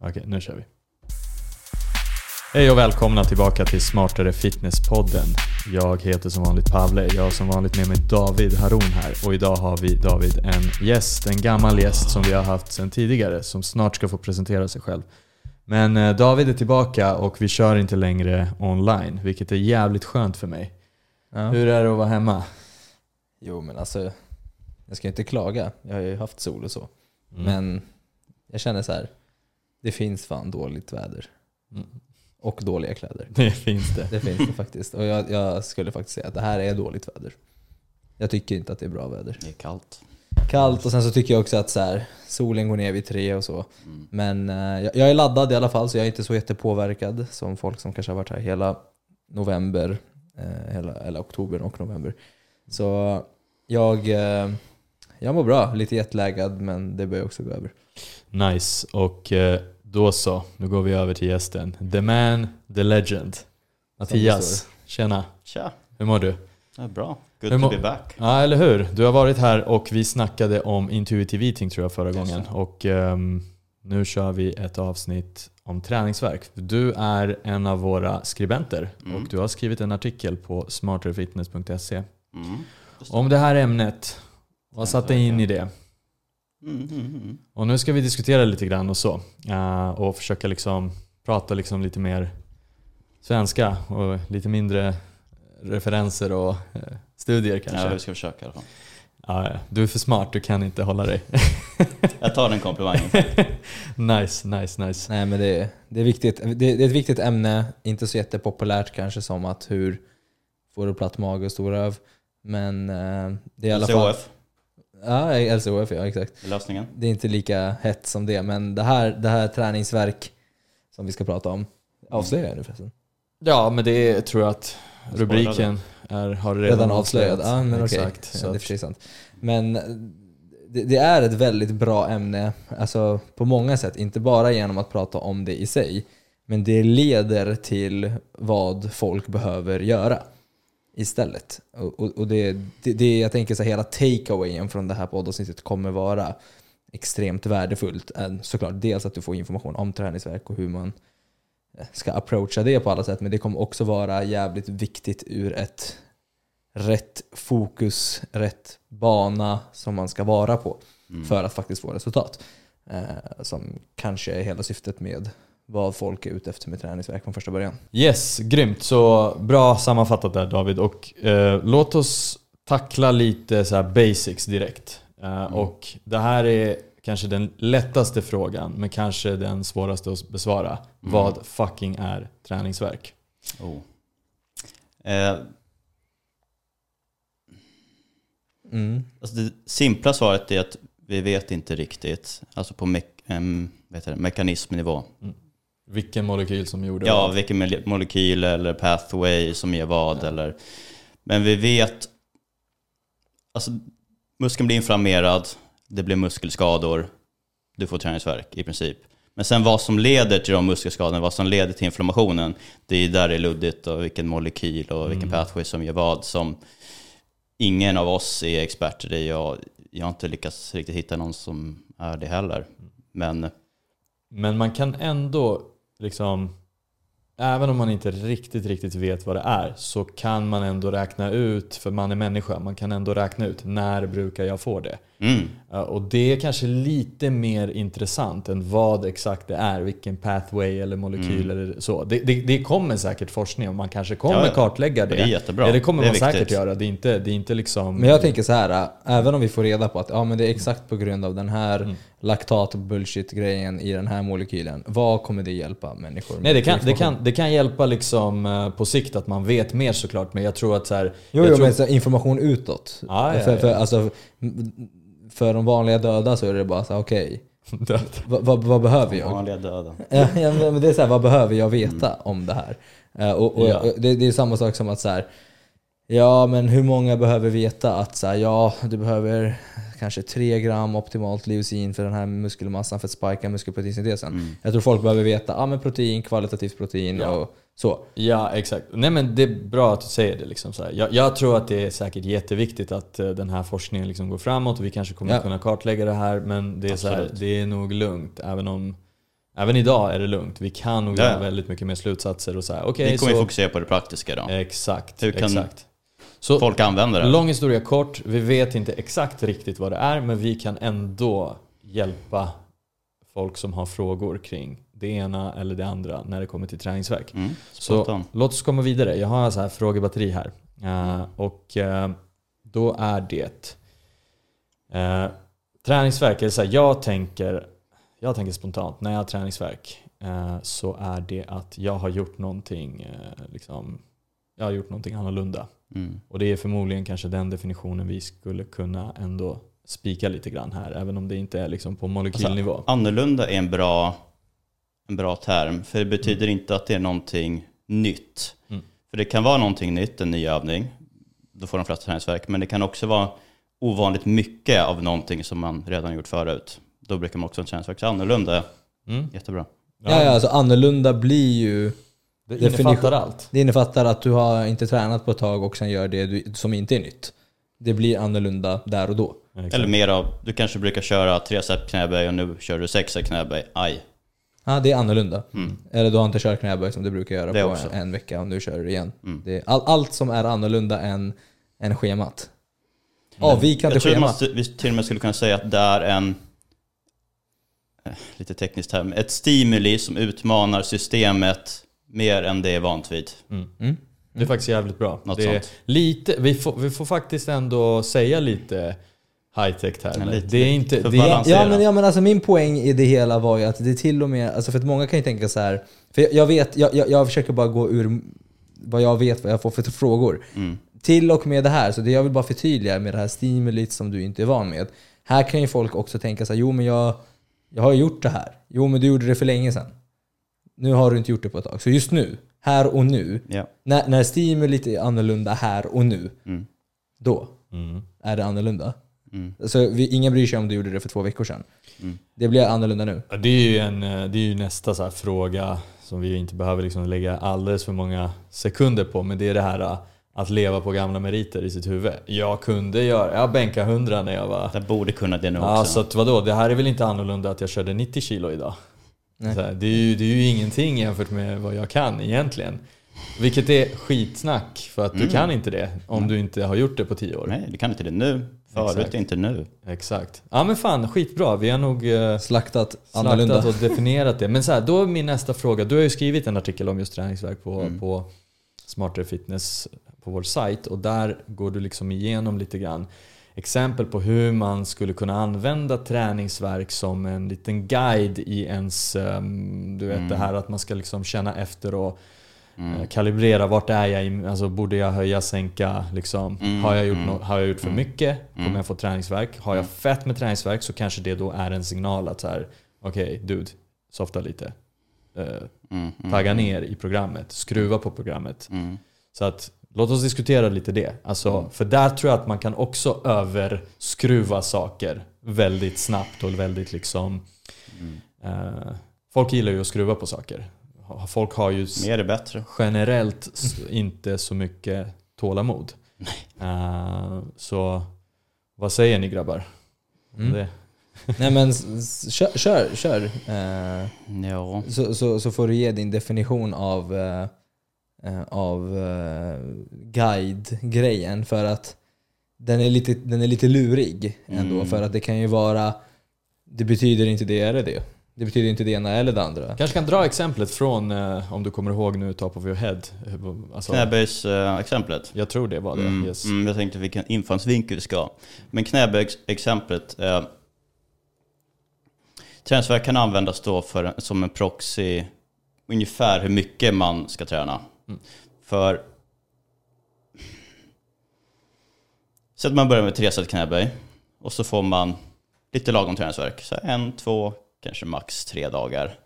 Okej, nu kör vi. Hej och välkomna tillbaka till Smartare Fitness-podden. Jag heter som vanligt Pavle, jag har som vanligt med mig David Haron här och idag har vi David en gäst, en gammal gäst som vi har haft sedan tidigare som snart ska få presentera sig själv. Men eh, David är tillbaka och vi kör inte längre online, vilket är jävligt skönt för mig. Ja. Hur är det att vara hemma? Jo men alltså, jag ska inte klaga. Jag har ju haft sol och så. Mm. Men jag känner så här. Det finns fan dåligt väder. Mm. Och dåliga kläder. Det finns det. Det finns det faktiskt. Och jag, jag skulle faktiskt säga att det här är dåligt väder. Jag tycker inte att det är bra väder. Det är kallt. Kallt och sen så tycker jag också att så här, solen går ner vid tre och så. Mm. Men eh, jag, jag är laddad i alla fall så jag är inte så jättepåverkad som folk som kanske har varit här hela november, eh, hela, eller oktober och november. Så jag, eh, jag mår bra, lite jetlaggad men det börjar också gå över. Nice, och eh, då så. Nu går vi över till gästen. The man, the legend. Mattias, tjena. Tja, Hur mår du? är bra. Good to be back. Ja, eller hur? Du har varit här och vi snackade om intuitive eating tror jag förra gången. Och ehm, nu kör vi ett avsnitt om träningsverk. Du är en av våra skribenter Mm. och du har skrivit en artikel på smarterfitness.se Mm. Om det här ämnet. Vad satte in i det? Mm, mm, mm. Och nu ska vi diskutera lite grann och så. eh, och försöka liksom prata liksom lite mer svenska och lite mindre referenser och eh, studier kanske. Ja, vi ska försöka i alla fall. Ja. du är för smart, du kan inte hålla dig. Jag tar den komplimangen. nice, nice, nice. Nej men det, det, är viktigt. Det, det är ett viktigt ämne, inte så jättepopulärt kanske som att hur får du platt mage och stor röv. Men eh, det är i alla fall... Ja, LCHF ja, exakt. lösningen. Det är inte lika hett som det, men det här, det här träningsverk som vi ska prata om, avslöjar jag nu förresten? Ja, men det tror jag att rubriken är, har redan, Redan avslöjad? Ja, men. Exakt. Så Ja, det är sig sant. Men eh, det, det är ett väldigt bra ämne, alltså på många sätt. Inte bara genom att prata om det i sig, men det leder till vad folk behöver göra istället. Och, och, och det, det, det, jag tänker så här, hela takeawayen från det här poddavsnittet kommer vara extremt värdefullt. Såklart, dels att du får information om träningsverk och hur man eh, ska approacha det på alla sätt, men det kommer också vara jävligt viktigt ur ett rätt fokus, rätt bana som man ska vara på Mm. för att faktiskt få resultat. Eh, som kanske är hela syftet med vad folk är ute efter med träningsverk från första början. Yes, grymt. Så bra sammanfattat där David. Och eh, låt oss tackla lite så basics direkt. Eh, Och det här är kanske den lättaste frågan, men kanske den svåraste att besvara. Vad fucking är träningsverk? Oh. Eh, Mm. alltså det simpla svaret är att vi vet inte riktigt. Alltså på me- heter det, mekanismnivå. Vilken molekyl som gjorde Ja, vad? vilken mole- molekyl eller pathway som ger vad. Eller, men vi vet... Alltså, muskeln blir inflammerad, det blir muskelskador, du får träningsvärk i princip. Men sen vad som leder till de muskelskadorna, vad som leder till inflammationen, det är där det är luddigt och vilken molekyl och vilken pathway som gör vad. Som ingen av oss är experter i. Jag, jag har inte lyckats riktigt hitta någon som är det heller. Men Men man kan ändå, liksom, även om man inte riktigt, riktigt vet vad det är, så kan man ändå räkna ut, för man är människa, man kan ändå räkna ut när brukar jag få det. mm, Ja, Och det är kanske lite mer intressant än vad exakt det är, vilken pathway eller molekyl eller så. Det, det, det kommer säkert forskning och man kanske kommer Ja, ja. kartlägga det. Det är jättebra. Ja, det kommer Det man säkert viktigt. göra. Det är inte, det är inte liksom... Men jag tänker så här, äh, även om vi får reda på att ja, men det är exakt på grund av den här Mm. Laktat bullshit grejen i den här molekylen, vad kommer det hjälpa människor med? Nej, det kan, det, kan, det kan hjälpa liksom eh, på sikt att man vet mer såklart, men jag tror att så här, Jo, jag jo tror, men så information utåt. Ja, ja, för, ja. För, alltså, för de vanliga döda så är det bara så här, okej, Död. vad, vad, vad behöver jag? vanliga döda. Ja, ja, men det är så här, vad behöver jag veta om det här? Eh, och, och Ja. och det, det är samma sak som att så här, ja men hur många behöver veta att så här, ja du behöver kanske 3 gram optimalt leucin för den här muskelmassan för att spika muskelproteinsyntesen. Mm. Jag tror folk behöver veta, ja men protein, kvalitativt protein Ja. och så. Ja, exakt. Nej men det är bra att du säger det. Liksom så här. Jag, jag tror att det är säkert jätteviktigt att eh, den här forskningen liksom går framåt och vi kanske kommer Ja. att kunna kartlägga det här. Men det är, så här, det är nog lugnt. Även om, Även idag är det lugnt. Vi kan nog Ja. göra väldigt mycket mer slutsatser och så här. Okej, Vi kommer ju så... fokusera på det praktiska då. Exakt, Hur kan exakt. Så Folk använder det. lång historia kort, vi vet inte exakt riktigt vad det är, men vi kan ändå hjälpa folk som har frågor kring det ena eller det andra när det kommer till träningsverk. Mm, Så låt oss komma vidare. Jag har så här frågebatteri här. Eh, och eh, då är det uh, träningsverk. Eller så här, jag, tänker, jag tänker spontant, när jag har träningsverk så är det att jag har gjort någonting, liksom, jag har gjort någonting annorlunda. Mm. Och det är förmodligen kanske den definitionen vi skulle kunna ändå spika lite grann här, även om det inte är liksom på molekylnivå. Annorlunda är en bra, en bra term, för det betyder inte att det är någonting nytt. Mm. För det kan vara någonting nytt, en ny övning, då får de flesta träningsverk, men det kan också vara ovanligt mycket av någonting som man redan gjort förut. Då brukar man också ha en träningsverk. Så annorlunda, Mm. jättebra. Ja, ja, alltså annorlunda blir ju... det definition- innefattar allt. Det innefattar att du har inte tränat på ett tag och sen gör det du, som inte är nytt. Det blir annorlunda där och då. Exakt. Eller mer av, du kanske brukar köra tre set knäböj och nu kör du sex set knäböj. Aj. Ja, det är annorlunda. Mm. Eller du har inte kört knäböj som du brukar göra Det på också. en, vecka och nu kör du det igen. Mm. Det är all, allt som är annorlunda än, än schemat. Avvikande Jag tror schema. man vi till och med skulle kunna säga att det är en, eh, lite tekniskt term, ett stimuli som utmanar systemet mer än det är vant vid. Mm. Mm. Det är faktiskt jävligt bra. Något det är sånt. lite, vi, får, vi får faktiskt ändå säga lite high-tech här. Lite. det är inte... Det är. Ja men, ja men alltså min poäng i det hela var ju att det till och med, alltså för att många kan ju tänka så här. För jag, jag vet, jag, jag, jag försöker bara gå ur vad jag vet, vad jag får för frågor. Mm. Till och med det här, så det jag vill bara förtydliga med det här stimulit som du inte är van med. Här kan ju folk också tänka så här, jo men jag, jag har gjort det här. Jo men du gjorde det för länge sedan. Nu har du inte gjort det på ett tag. Så just nu, här och nu, Ja. när, när stimulit är annorlunda här och nu, Mm. då mm. är det annorlunda. Mm. Så vi, ingen bryr sig om du gjorde det för två veckor sedan. Mm. Det blir annorlunda nu. Ja, Det är ju, en, eh, det är ju nästa så här fråga som vi inte behöver liksom lägga alldeles för många sekunder på. Men det är det här eh, att leva på gamla meriter i sitt huvud. Jag kunde göra, jag bänkade 100 när jag var... Jag borde kunna det nu Ja, också. så att vadå, det här är väl inte annorlunda att jag körde 90 kilo idag? Här, det, är ju, det är ju ingenting jämfört med vad jag kan egentligen. Vilket är skitsnack, för att du Mm. kan inte det om du inte har gjort det på 10 år. Nej, det kan inte det nu. Förut, Exakt. inte nu. Exakt. Ja men fan, skitbra. Vi har nog eh, Slaktat annorlunda. slaktat och definierat det. Men så här, då är min nästa fråga. Du har ju skrivit en artikel om just träningsverk på, Mm. på Smartare Fitness på vår sajt och där går du liksom igenom lite grann exempel på hur man skulle kunna använda träningsverk som en liten guide i ens, ehm, du vet Mm. det här att man ska liksom känna efter och Mm. eh, kalibrera vart är jag alltså borde jag höja, sänka, liksom. Mm, Har, jag gjort mm, nå- har jag gjort för mm, mycket? Kommer mm. jag få träningsverk? Har jag fett med träningsverk så kanske det då är en signal att så här, okej dude, softa lite. Mm. tagga ner i programmet, skruva på programmet. Mm. Så att låt oss diskutera lite det. Alltså, För där tror jag att man kan också överskruva saker väldigt snabbt och väldigt liksom... Mm. Eh, folk gillar ju att skruva på saker. Folk har ju Mer är bättre. generellt inte så mycket tålamod. Eh, så vad säger ni grabbar? Mm. Det, Nej men kör, kör. kör. Eh, Ja. så, så, så får du ge din definition av, eh, av eh, guide-grejen för att den är lite, den är lite lurig ändå. Mm. För att det kan ju vara, det betyder inte det eller det. Det betyder inte det ena eller det andra. kanske kan dra exemplet från, eh, om du kommer ihåg nu, top of your head. Alltså, Knäböjsexemplet. jag tror det var det. Mm, Yes. mm, jag tänkte vilken infallsvinkel vi ska ha. Men knäböjsexemplet. Eh, träningsvärk kan användas då för, som en proxy ungefär hur mycket man ska träna. Mm. För så att man börjar med tre set knäböj och så får man lite lagom träningsvärk. Så en, två, kanske max tre dagar.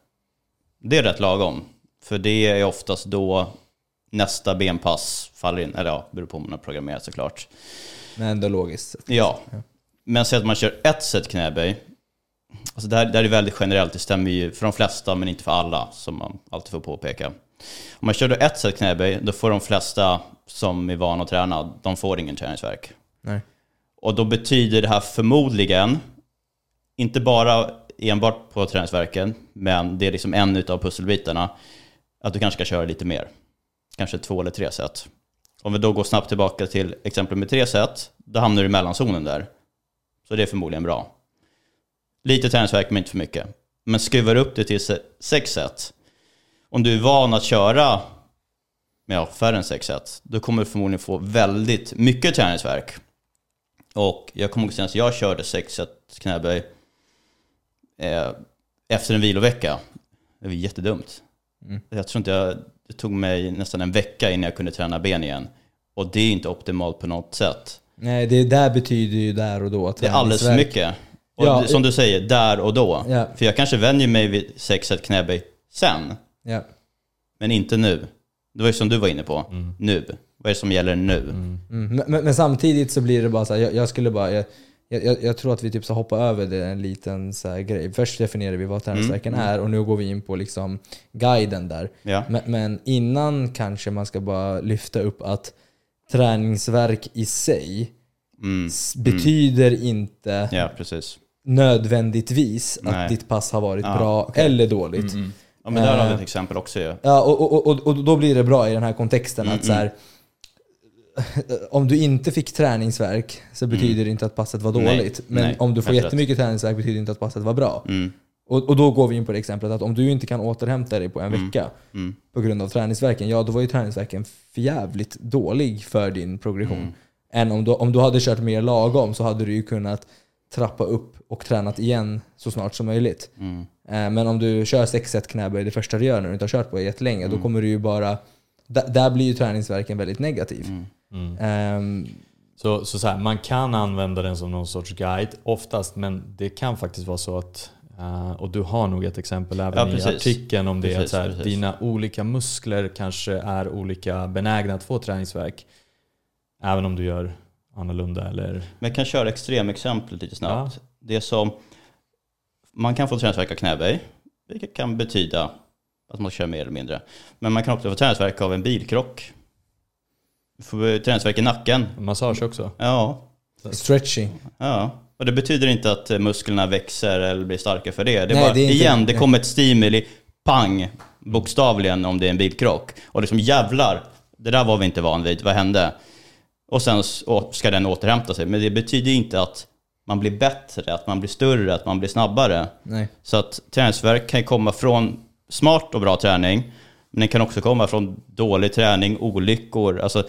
Det är rätt lagom. För det är oftast då nästa benpass faller in. Eller ja, beror på om man har programmerat såklart. Men ändå logiskt. Ja. Men säg att man kör ett set knäböj. Alltså det, här, det här är väldigt generellt, det stämmer ju för de flesta men inte för alla, som man alltid får påpeka. Om man kör då ett set knäböj, då får de flesta som är vana att träna, de får ingen träningsvärk. Nej. Och då betyder det här förmodligen, inte bara enbart på träningsverken, men det är liksom en utav pusselbitarna, att du kanske ska köra lite mer. Kanske två eller tre set. Om vi då går snabbt tillbaka till exempel med tre set, då hamnar du i mellanzonen där. Så det är förmodligen bra. Lite träningsverk men inte för mycket. Men skruvar upp det till se- sex set. Om du är van att köra med ja, färre än sex set, då kommer du förmodligen få väldigt mycket träningsverk. Och jag kommer ihåg senast jag körde sex set knäböj eh, efter en vilovecka. Det var jättedumt. Mm. Jag tror inte jag, det tog mig nästan en vecka innan jag kunde träna ben igen. Och det är inte optimalt på något sätt. Nej, det där betyder ju där och då Det är alldeles för mycket. Och Ja, som du säger, där och då. Ja. För jag kanske vänjer mig vid sex set knäböj sen, Ja. men inte nu. Det var ju som du var inne på. Mm. Nu. Vad är det som gäller nu? Mm. Men, men, men samtidigt så blir det bara så här, jag, jag skulle bara, jag, jag, jag tror att vi typ ska hoppa över det en liten så grej. Först definierar vi vad träningsverken Mm, är och nu går vi in på liksom guiden där. Ja. Men, men innan kanske man ska bara lyfta upp att träningsverk i sig Mm. s- betyder inte Ja, nödvändigtvis att Nej. ditt pass har varit Ja, bra eller dåligt. Ja, men där har vi Eh. ett exempel också ju. Ja, och, och, och, och då blir det bra i den här kontexten Mm, att så här, om du inte fick träningsverk så betyder det inte att passet var Mm. Nej, dåligt. Men nej, om du får jättemycket träningsverk betyder det inte att passet var bra. Mm. Och, och då går vi in på det exemplet att om du inte kan återhämta dig på en vecka Mm. på grund av träningsverken, ja då var ju träningsverken förjävligt dålig för din progression. Mm. Än om du, om du hade kört mer lagom så hade du ju kunnat trappa upp och tränat igen så snart som möjligt. Mm. Eh, Men om du kör 6 set knäböj det första du gör när du inte har kört på det jättelänge, Mm. då kommer du ju bara... Där, blir ju träningsverken väldigt negativ. Mm. Mm. Ehm, Så, så, så här, man kan använda den som någon sorts guide oftast, men det kan faktiskt vara så att eh, och du har nog ett exempel även Ja, i artikeln om det. att Precis, så här, precis. dina olika muskler kanske är olika benägna att få träningsverk. Även om du gör annorlunda eller... Men jag kan köra extremexemplet lite snabbt. Det är som, man kan få träningsvärk av knäböj, vilket kan betyda att man kör mer eller mindre. Men man kan också få träningsvärk av en bilkrock. Du får träningsvärk i nacken. Massage också. Ja, stretching. ja. Och det betyder inte att musklerna växer eller blir starka för det. Det är Nej, bara, det är inte- igen, det nej. kommer ett stimuli, pang, bokstavligen om det är en bilkrock. Och liksom jävlar, det där var vi inte van vid, vad hände? Och sen ska den återhämta sig. Men det betyder inte att man blir bättre, att man blir större, att man blir snabbare. Nej. Så att träningsvärk kan komma från smart och bra träning, men den kan också komma från dålig träning, olyckor. Alltså,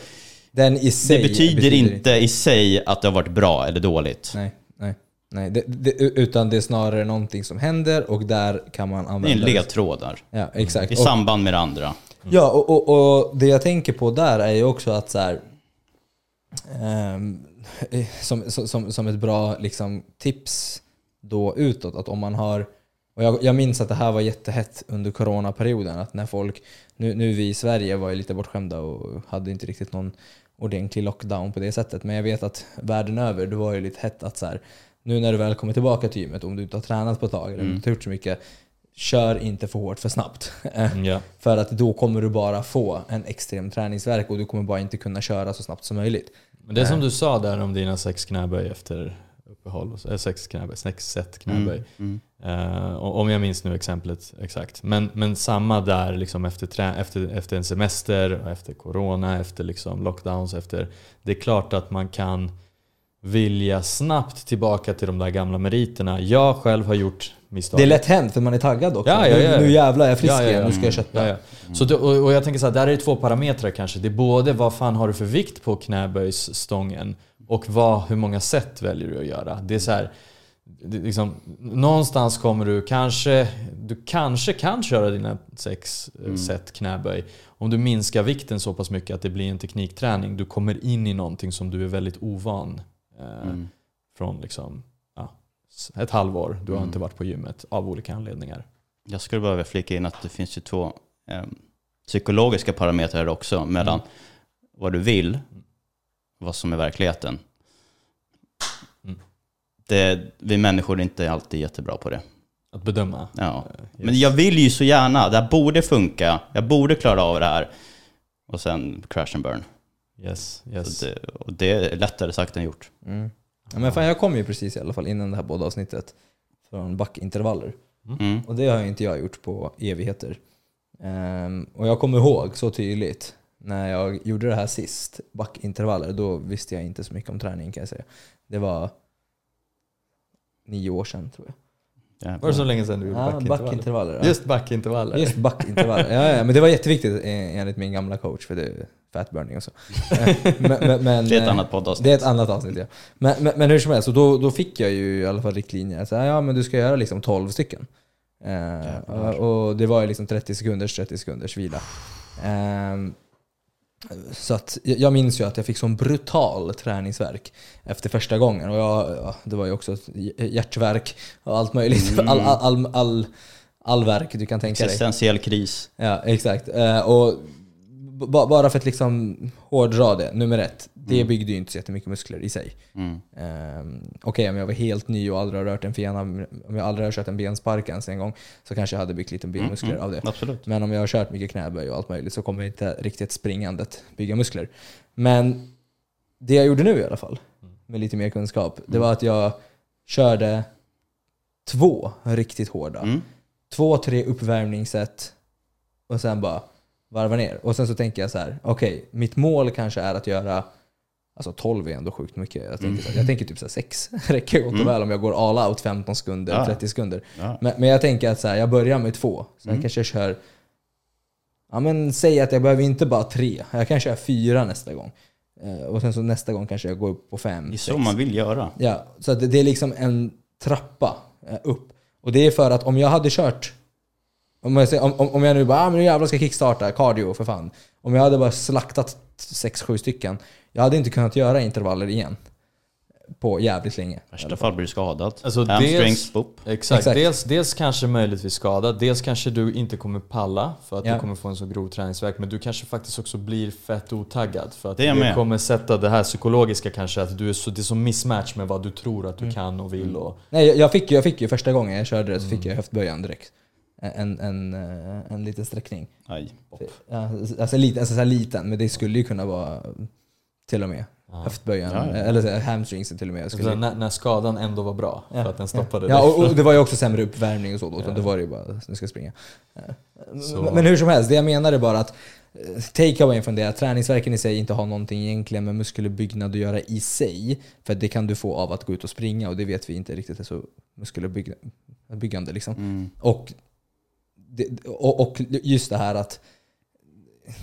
Den i sig det betyder, inte i sig att det har varit bra eller dåligt. Nej, nej. nej. Det, det, utan det är snarare någonting som händer och där kan man Det är använda en ledtråd där. Ja, exakt. I Och- samband med det andra. Ja, och, och, och det jag tänker på där är ju också att så här, som, som, som ett bra liksom, tips då utåt, att om man har och jag, jag minns att det här var jättehett under coronaperioden, att när folk, nu, nu vi i Sverige var ju lite bortskämda och hade inte riktigt någon ordentlig lockdown på det sättet, men jag vet att världen över, det var ju lite hett att så här, nu när du väl kommer tillbaka till gymmet, om du inte har tränat på ett tag eller inte har gjort så mycket, kör inte för hårt för snabbt. Mm, ja. För att då kommer du bara få en extrem träningsverk och du kommer bara inte kunna köra så snabbt som möjligt. Men det är som du sa där om dina sex knäböj efter uppehåll. Äh, sex knäböj, sex set knäböj. Mm. Eh, och- om jag minns nu exemplet exakt. Men, men samma där liksom efter, trä, efter, efter en semester, efter corona, efter liksom lockdowns. Efter, det är klart att man kan vilja snabbt tillbaka till de där gamla meriterna. Jag själv har gjort misstag. Det är lätt hänt för man är taggad också. Ja, ja, ja. Nu, nu jävlar är jag frisk Ja, ja, ja. igen, nu ska jag kötta. Ja, ja. Så det, och, och jag tänker så här, där är det två parametrar kanske. Det är både vad fan har du för vikt på knäböjsstången och vad, hur många set väljer du att göra. Det är så här, det, är liksom, någonstans kommer du kanske, du kanske kan köra dina sex mm. set knäböj. Om du minskar vikten så pass mycket att det blir en teknikträning. Du kommer in i någonting som du är väldigt ovan eh, Mm. från liksom, ett halvår. Du har Mm. inte varit på gymmet av olika anledningar. Jag skulle behöva flika in att det finns ju två eh, psykologiska parametrar också mellan vad du vill vad som är verkligheten. Mm. Det, vi människor är inte alltid jättebra på det. Att bedöma. Ja. Eh, yes. Men jag vill ju så gärna, det här borde funka, jag borde klara av det här. Och sen crash and burn. Yes, yes. Det, och det är lättare sagt än gjort. Mm. Ja, men fan, jag kom ju precis i alla fall innan det här poddavsnittet från backintervaller. Mm. Och det har ju inte jag gjort på evigheter. Ehm, och jag kommer ihåg så tydligt när jag gjorde det här sist, backintervaller, då visste jag inte så mycket om träning kan jag säga. Det var nio år sedan tror jag. Var det så länge sedan du gjorde Ja, backintervaller? backintervaller. ja. Just backintervaller. Just backintervaller. Ja, ja, men det var jätteviktigt eh, enligt min gamla coach för det fatburning och så. Eh, men, men, men, Det är ett eh, annat poddavsnitt. Det är ett annat avsnitt ja. Men, men, hur som helst, så då, då fick jag ju i alla fall riktlinjer. Så här, ja men du ska göra liksom 12 stycken. Eh, och det var ju liksom 30 sekunders 30 sekunders vila. Ehm, så att jag minns ju att jag fick sån brutal träningsverk efter första gången. Och jag, ja, det var ju också hjärtverk och allt möjligt. Mm. All, all, all, all, all verk du kan tänka dig. Existentiell kris. Ja, exakt. Eh, och bara för att liksom hårdra det, nummer ett. Det Mm. byggde ju inte så jättemycket muskler i sig. Mm. Um, Okej, om jag var helt ny och aldrig har rört en fena, om jag aldrig har kört en benspark ens en gång, så kanske jag hade byggt lite benmuskler Mm, av det. Absolut. Men om jag har kört mycket knäböj och allt möjligt så kommer inte riktigt springandet bygga muskler. Men det jag gjorde nu i alla fall, med lite mer kunskap, det var att jag körde två riktigt hårda Mm. två, tre uppvärmningssätt och sen bara varva ner. Och sen så tänker jag så här: okej, mitt mål kanske är att göra Alltså 12 är ändå sjukt mycket. Jag tänker, så här, jag tänker typ så här 6 räcker gott och Mm. väl om jag går all out 15 sekunder, Ja. 30 sekunder. Ja. Men, men jag tänker att så här, jag börjar med två. Sen Mm. kanske jag kör, ja men säg att jag behöver inte bara tre. Jag kan köra fyra nästa gång. Eh, Och sen så nästa gång kanske jag går upp på fem, Det är så man vill göra. Ja, så det, det är liksom en trappa eh, upp. Och det är för att om jag hade kört om jag, säger, om, om jag nu bara ah, men nu jävlar ska jag kickstarta, cardio för fan. Om jag hade bara slaktat 6-7 stycken, jag hade inte kunnat göra intervaller igen. På jävligt länge. Värsta fall blir du skadad. Alltså, dels-. Exakt. Exakt. Dels, dels kanske möjligtvis skadad, dels kanske du inte kommer palla för att Ja. du kommer få en så grov träningsverk men du kanske faktiskt också blir fett otaggad för att Det med. kommer sätta det här psykologiska kanske att du är så, det är så mismatch med vad du tror att du Mm. kan och vill och... Nej, jag- jag fick, ju- jag fick ju första gången jag körde det så fick jag höftböjan direkt. En, en, eh, en liten sträckning. Aj. Ja, alltså liten, alltså så här liten, men det skulle ju kunna vara till och med Ja. höftböjan. Ja, ja. Eller här, hamstringsen till och med. Skulle, när, när skadan ändå var bra för Ja. att den stoppade Ja, och, och det var ju också sämre uppvärmning och så då, Ja. då var det ju bara nu ska jag springa. Så- Men, hur som helst, det jag menar är bara att eh, take-away från det är att träningsverken i sig inte har någonting egentligen med muskelbyggnad att göra i sig. För det kan du få av att gå ut och springa och det vet vi inte riktigt är så muskelbyggande. Liksom. Mm. Och, det, och, och just det här att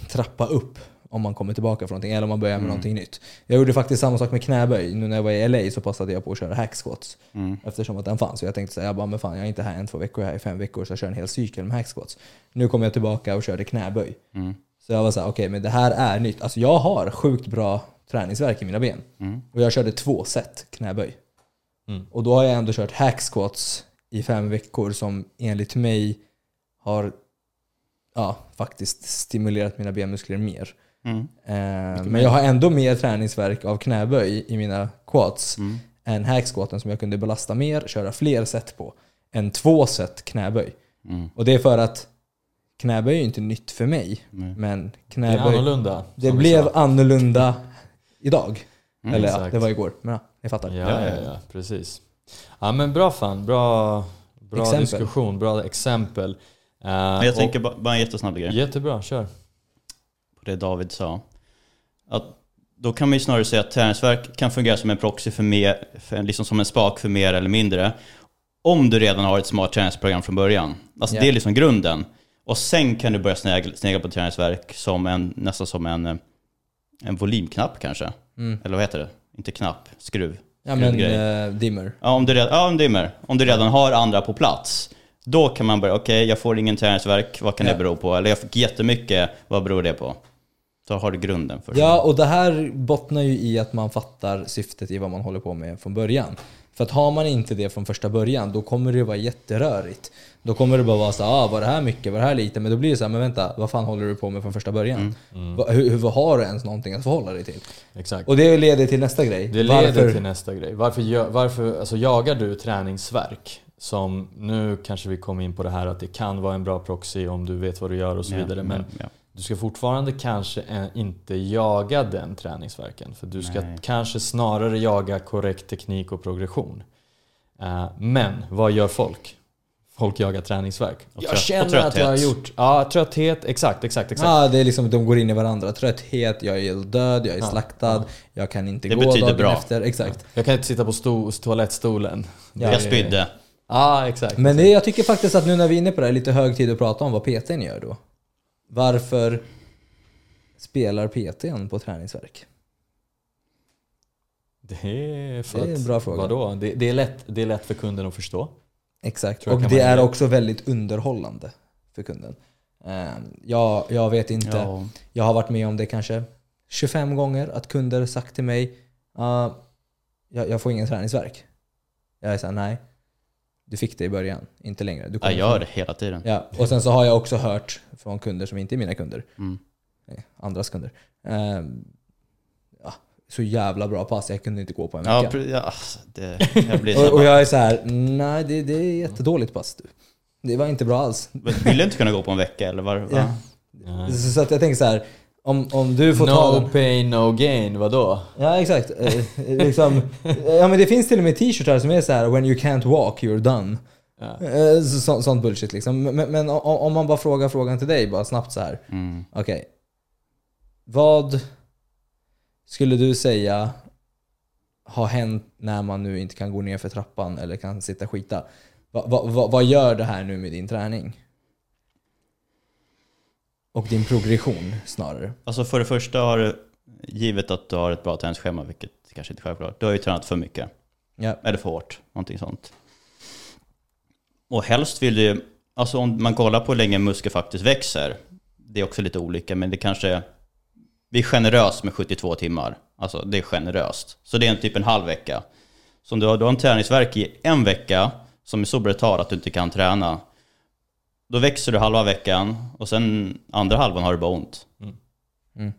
trappa upp om man kommer tillbaka från någonting eller om man börjar med Mm. någonting nytt. Jag gjorde faktiskt samma sak med knäböj. Nu när jag var i LA så passade jag på att köra hack squats. Mm. Eftersom att den fanns. Så jag tänkte säga, jag bara, men fan jag är inte här en, två veckor, jag är här i fem veckor så jag kör en hel cykel med hack squats. Nu kommer jag tillbaka och körde knäböj. Mm. Så jag var såhär, okej men det här är nytt. Alltså jag har sjukt bra träningsverk i mina ben. Mm. Och jag körde två set knäböj. Mm. Och då har jag ändå kört hack squats i fem veckor som enligt mig har ja, faktiskt stimulerat mina benmuskler mer. Mm. Eh, men jag har ändå mer träningsverk av knäböj i mina quads Mm. än hack squatten som jag kunde belasta mer, köra fler set på, än två set knäböj. Mm. Och det är för att knäböj är inte nytt för mig, Mm. men Det knäböj, annorlunda. det som vi blev sa. annorlunda idag. Mm, Eller ja, exakt. det var igår. Men ja, ni fattar. Ja, ja, ja, precis. Ja men bra fan, bra, bra Exempel. diskussion, bra exempel. Eh, Men jag och- tänker bara, en jättesnabb grej Jättebra, kör. på det David sa. Att då kan man ju snarare säga att träningsverk kan fungera som en proxy för mer, för, liksom som en spak för mer eller mindre. Om du redan har ett smart träningsprogram från början. Alltså Ja. det är liksom grunden. Och sen kan du börja snegla, snegla på träningsverk som en, nästan som en, eh, en volymknapp kanske. Mm. Eller vad heter det? Inte knapp, skruv. Ja men eh, dimmer. Ja, om du, redan, ja, om dimmer. om du redan har andra på plats. Då kan man börja, okej jag får ingen träningsverk, vad kan Ja. det bero på? Eller jag fick jättemycket, vad beror det på? Så har du grunden för Ja, och det här bottnar ju i att man fattar syftet i vad man håller på med från början. För att har man inte det från första början, då kommer det vara jätterörigt. Då kommer det bara vara så ah, var det här mycket, var det här lite? Men då blir det så här, men vänta, vad fan håller du på med från första början? Mm. Va, hur, hur har du ens någonting att förhålla dig till? Exakt. Och det leder till nästa grej. Det leder Varför- till nästa grej. Varför, varför alltså, jagar du träningsverk? Som nu kanske vi kommer in på det här att det kan vara en bra proxy om du vet vad du gör och så Ja, vidare. Men ja, ja. du ska fortfarande kanske eh, inte jaga den träningsverken. För du ska Nej. kanske snarare jaga korrekt teknik och progression. Eh, men vad gör folk? Folk jagar träningsverk. Och Jag känner att jag har gjort... Ja, trötthet. Exakt, exakt, exakt. Ja, det är liksom, de går in i varandra. Trötthet, jag är död, jag är Ja, slaktad, jag kan inte Det gå betyder dagen bra. efter. Exakt. Jag kan inte sitta på sto- toalettstolen. Ja. Jag spydde. Ja, exakt. Men det, jag tycker faktiskt att nu när vi är inne på det här, är lite hög tid att prata om vad PTn gör då. Varför spelar PTn på träningsverk? Det är för Det är en bra fråga. Vadå? Det, det, är lätt, det är lätt för kunden att förstå. Exakt. Och det är också väldigt underhållande för kunden. Eh, Jag, jag vet inte. Ja. Jag har varit med om det kanske 25 gånger att kunder sagt till mig "Ah, jag, jag får ingen träningsverk. Jag är såhär, nej. Du fick det i början, inte längre. Du Jag gör det hela tiden. Ja, och sen så har jag också hört från kunder som inte är mina kunder, Mm. eh, andras kunder. Eh, ja, så jävla bra pass, jag kunde inte gå på en vecka. ja, det, jag blir och, och jag är så här, nej det, det är jättedåligt pass du. Det var inte bra alls. Vill du inte kunna gå på en vecka eller? Var, Ja. så att jag tänker så här, om, om du får ta No pain, no gain. Vadå? Ja exakt. Eh, liksom, ja men det finns till och med t-shirtar som är så här: “When you can't walk, you're done”. Ja. Eh, så, så, sånt bullshit liksom. Men, men om, om man bara frågar frågan till dig bara snabbt så här. Mm. Okej. Vad skulle du säga har hänt när man nu inte kan gå ner för trappan eller kan sitta och skita? Va, va, va, vad gör det här nu med din träning? Och din progression snarare. Alltså för det första har du, givet att du har ett bra träningsschema, vilket kanske inte är självklart, du har ju tränat för mycket. Ja. Eller för hårt, någonting sånt. Och helst vill du alltså om man kollar på hur länge muskel faktiskt växer, det är också lite olika, men det kanske, vi är generöst med 72 timmar. Alltså det är generöst. Så det är en typ en halv vecka. Så om du har, du har en träningsverk i en vecka, som är så brutal att du inte kan träna, då växer du halva veckan och sen andra halvan har du bara ont. Mm. Mm.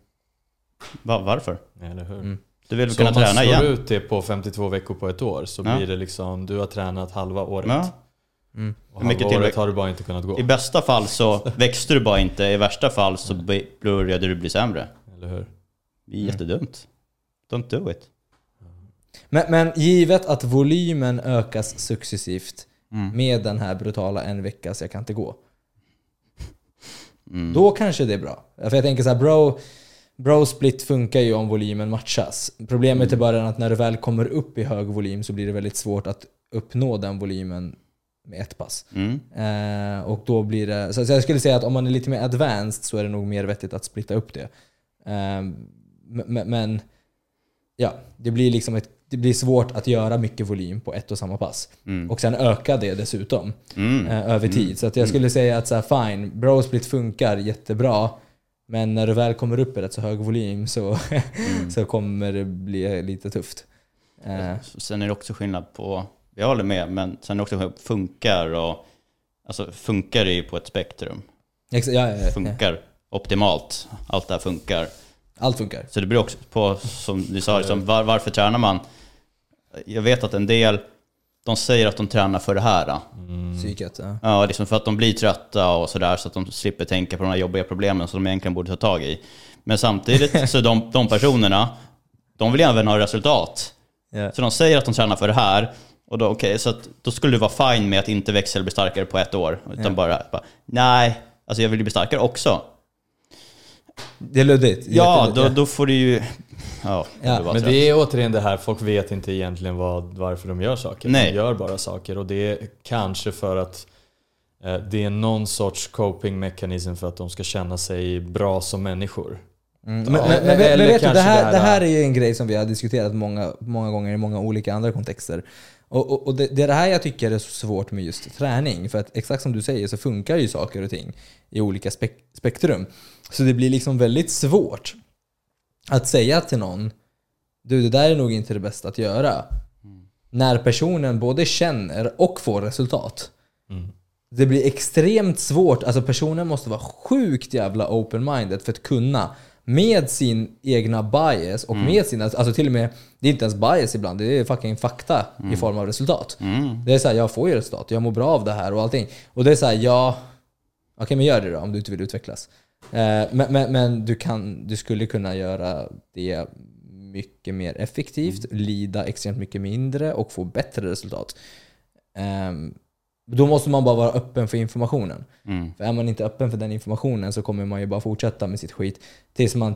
Va, varför? Eller hur? Mm. Du vill väl Så kunna om man träna slår igen? ut det på 52 veckor på ett år så Ja. blir det liksom, du har tränat halva året. Ja. Mm. Och Hur mycket halva året har du bara inte kunnat gå. I bästa fall så växte du bara inte, i värsta fall så började du bli sämre. Eller hur? Det är jättedumt. Don't do it. Men, men givet att volymen ökas successivt Mm. med den här brutala en vecka så jag kan inte gå. Mm. Då kanske det är bra. För jag tänker så här, bro, bro split funkar ju om volymen matchas. Problemet är bara att när du väl kommer upp i hög volym så blir det väldigt svårt att uppnå den volymen med ett pass. Mm. Eh, och då blir det, så jag skulle säga att om man är lite mer advanced så är det nog mer vettigt att splitta upp det. Eh, men ja, det blir liksom ett, det blir svårt att göra mycket volym på ett och samma pass. Mm. Och sen öka det dessutom Mm. eh, över tid. Så att jag skulle säga att så här, fine, bro split funkar jättebra. Men när du väl kommer upp i rätt så hög volym så, så kommer det bli lite tufft. Eh, Sen är det också skillnad på, jag håller med, men sen är det också skillnad på funkar och, alltså funkar är ju på ett spektrum. exa- ja, ja, ja, Funkar optimalt, allt det här funkar. Allt funkar. Så det beror också på, som du sa, liksom, var, varför tränar man? Jag vet att en del, de säger att de tränar för det här. Mm. Psyket. Ja. Ja, liksom för att de blir trötta och sådär så att de slipper tänka på de här jobbiga problemen som de egentligen borde ta tag i. Men samtidigt så de, de personerna, de vill även ha resultat. Ja. Så de säger att de tränar för det här. Och då, okay, så att, då skulle du vara fine med att inte växa eller bli starkare på ett år. Utan Ja. bara, bara, nej, alltså jag vill ju bli starkare också. Det är luddigt. Ja, då, då får du ju... Ja, Ja, Men det är återigen det här, folk vet inte egentligen vad, varför de gör saker. Nej. De gör bara saker och det är kanske för att eh, det är någon sorts coping mekanism för att de ska känna sig bra som människor. Mm. Ja, Men, men, men, men vet du, det här, det här- det här är ju en grej som vi har diskuterat många, många gånger i många olika andra kontexter. Och, och, och det, det är det här jag tycker är så svårt med just träning. För att exakt som du säger så funkar ju saker och ting i olika spek spektrum. Så det blir liksom väldigt svårt att säga till någon du det där är nog inte det bästa att göra. När personen både känner och får resultat. Mm. Det blir extremt svårt, alltså personen måste vara sjukt jävla open-minded för att kunna med sin egna bias och med sina, alltså till och med, det är inte ens bias ibland, det är fucking fakta i form av resultat. Mm. Det är såhär, jag får ju resultat, jag mår bra av det här och allting. Och det är såhär, ja, okej men gör det då om du inte vill utvecklas. Eh, men, men, men du, kan, du skulle kunna göra det mycket mer effektivt, lida extremt mycket mindre och få bättre resultat. Ehm, då måste man bara vara öppen för informationen. Mm. För är man inte öppen för den informationen så kommer man ju bara fortsätta med sitt skit tills man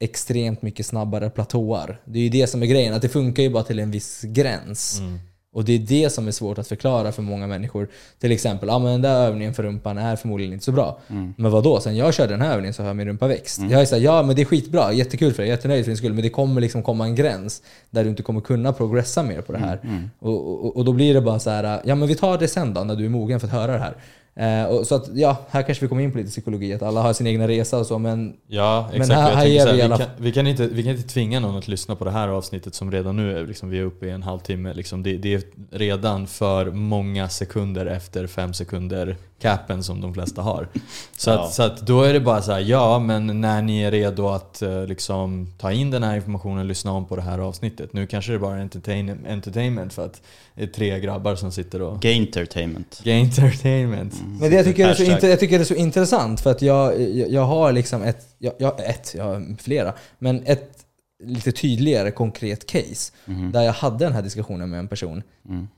extremt mycket snabbare platåar. Det är ju det som är grejen, att det funkar ju bara till en viss gräns. Mm. Och det är det som är svårt att förklara för många människor. Till exempel, ja men den där övningen för rumpan är förmodligen inte så bra. Men vad då? Sen jag körde den här övningen så har min rumpa växt. Jag är såhär, ja men det är skitbra, jättekul för dig, jättenöjd för din skull. Men det kommer liksom komma en gräns där du inte kommer kunna progressa mer på det här. Och, och, och då blir det bara så här, ja men vi tar det sen då, när du är mogen för att höra det här. Eh, och så att, ja, här kanske vi kommer in på lite psykologi, att alla har sin egna resa och så, men Ja, Men exakt. här- jag här ger här, vi vi, alla- kan, vi, kan inte, vi kan inte tvinga någon att lyssna på det här avsnittet som redan nu är, liksom, vi är uppe i en halvtimme. Liksom, det, det är redan för många sekunder efter fem sekunder capen som de flesta har. Så, Ja. att, så att då är det bara så här, ja men när ni är redo att eh, liksom, ta in den här informationen, lyssna om på det här avsnittet. Nu kanske det är bara entertain, entertainment för att det är tre grabbar som sitter och... Gaintertainment. Entertainment. Men det jag tycker, är så Hashtag. jag tycker det är så intressant för att jag, jag, jag har liksom ett, jag, jag, ett, jag har flera, men ett lite tydligare konkret case där jag hade den här diskussionen med en person. Mm.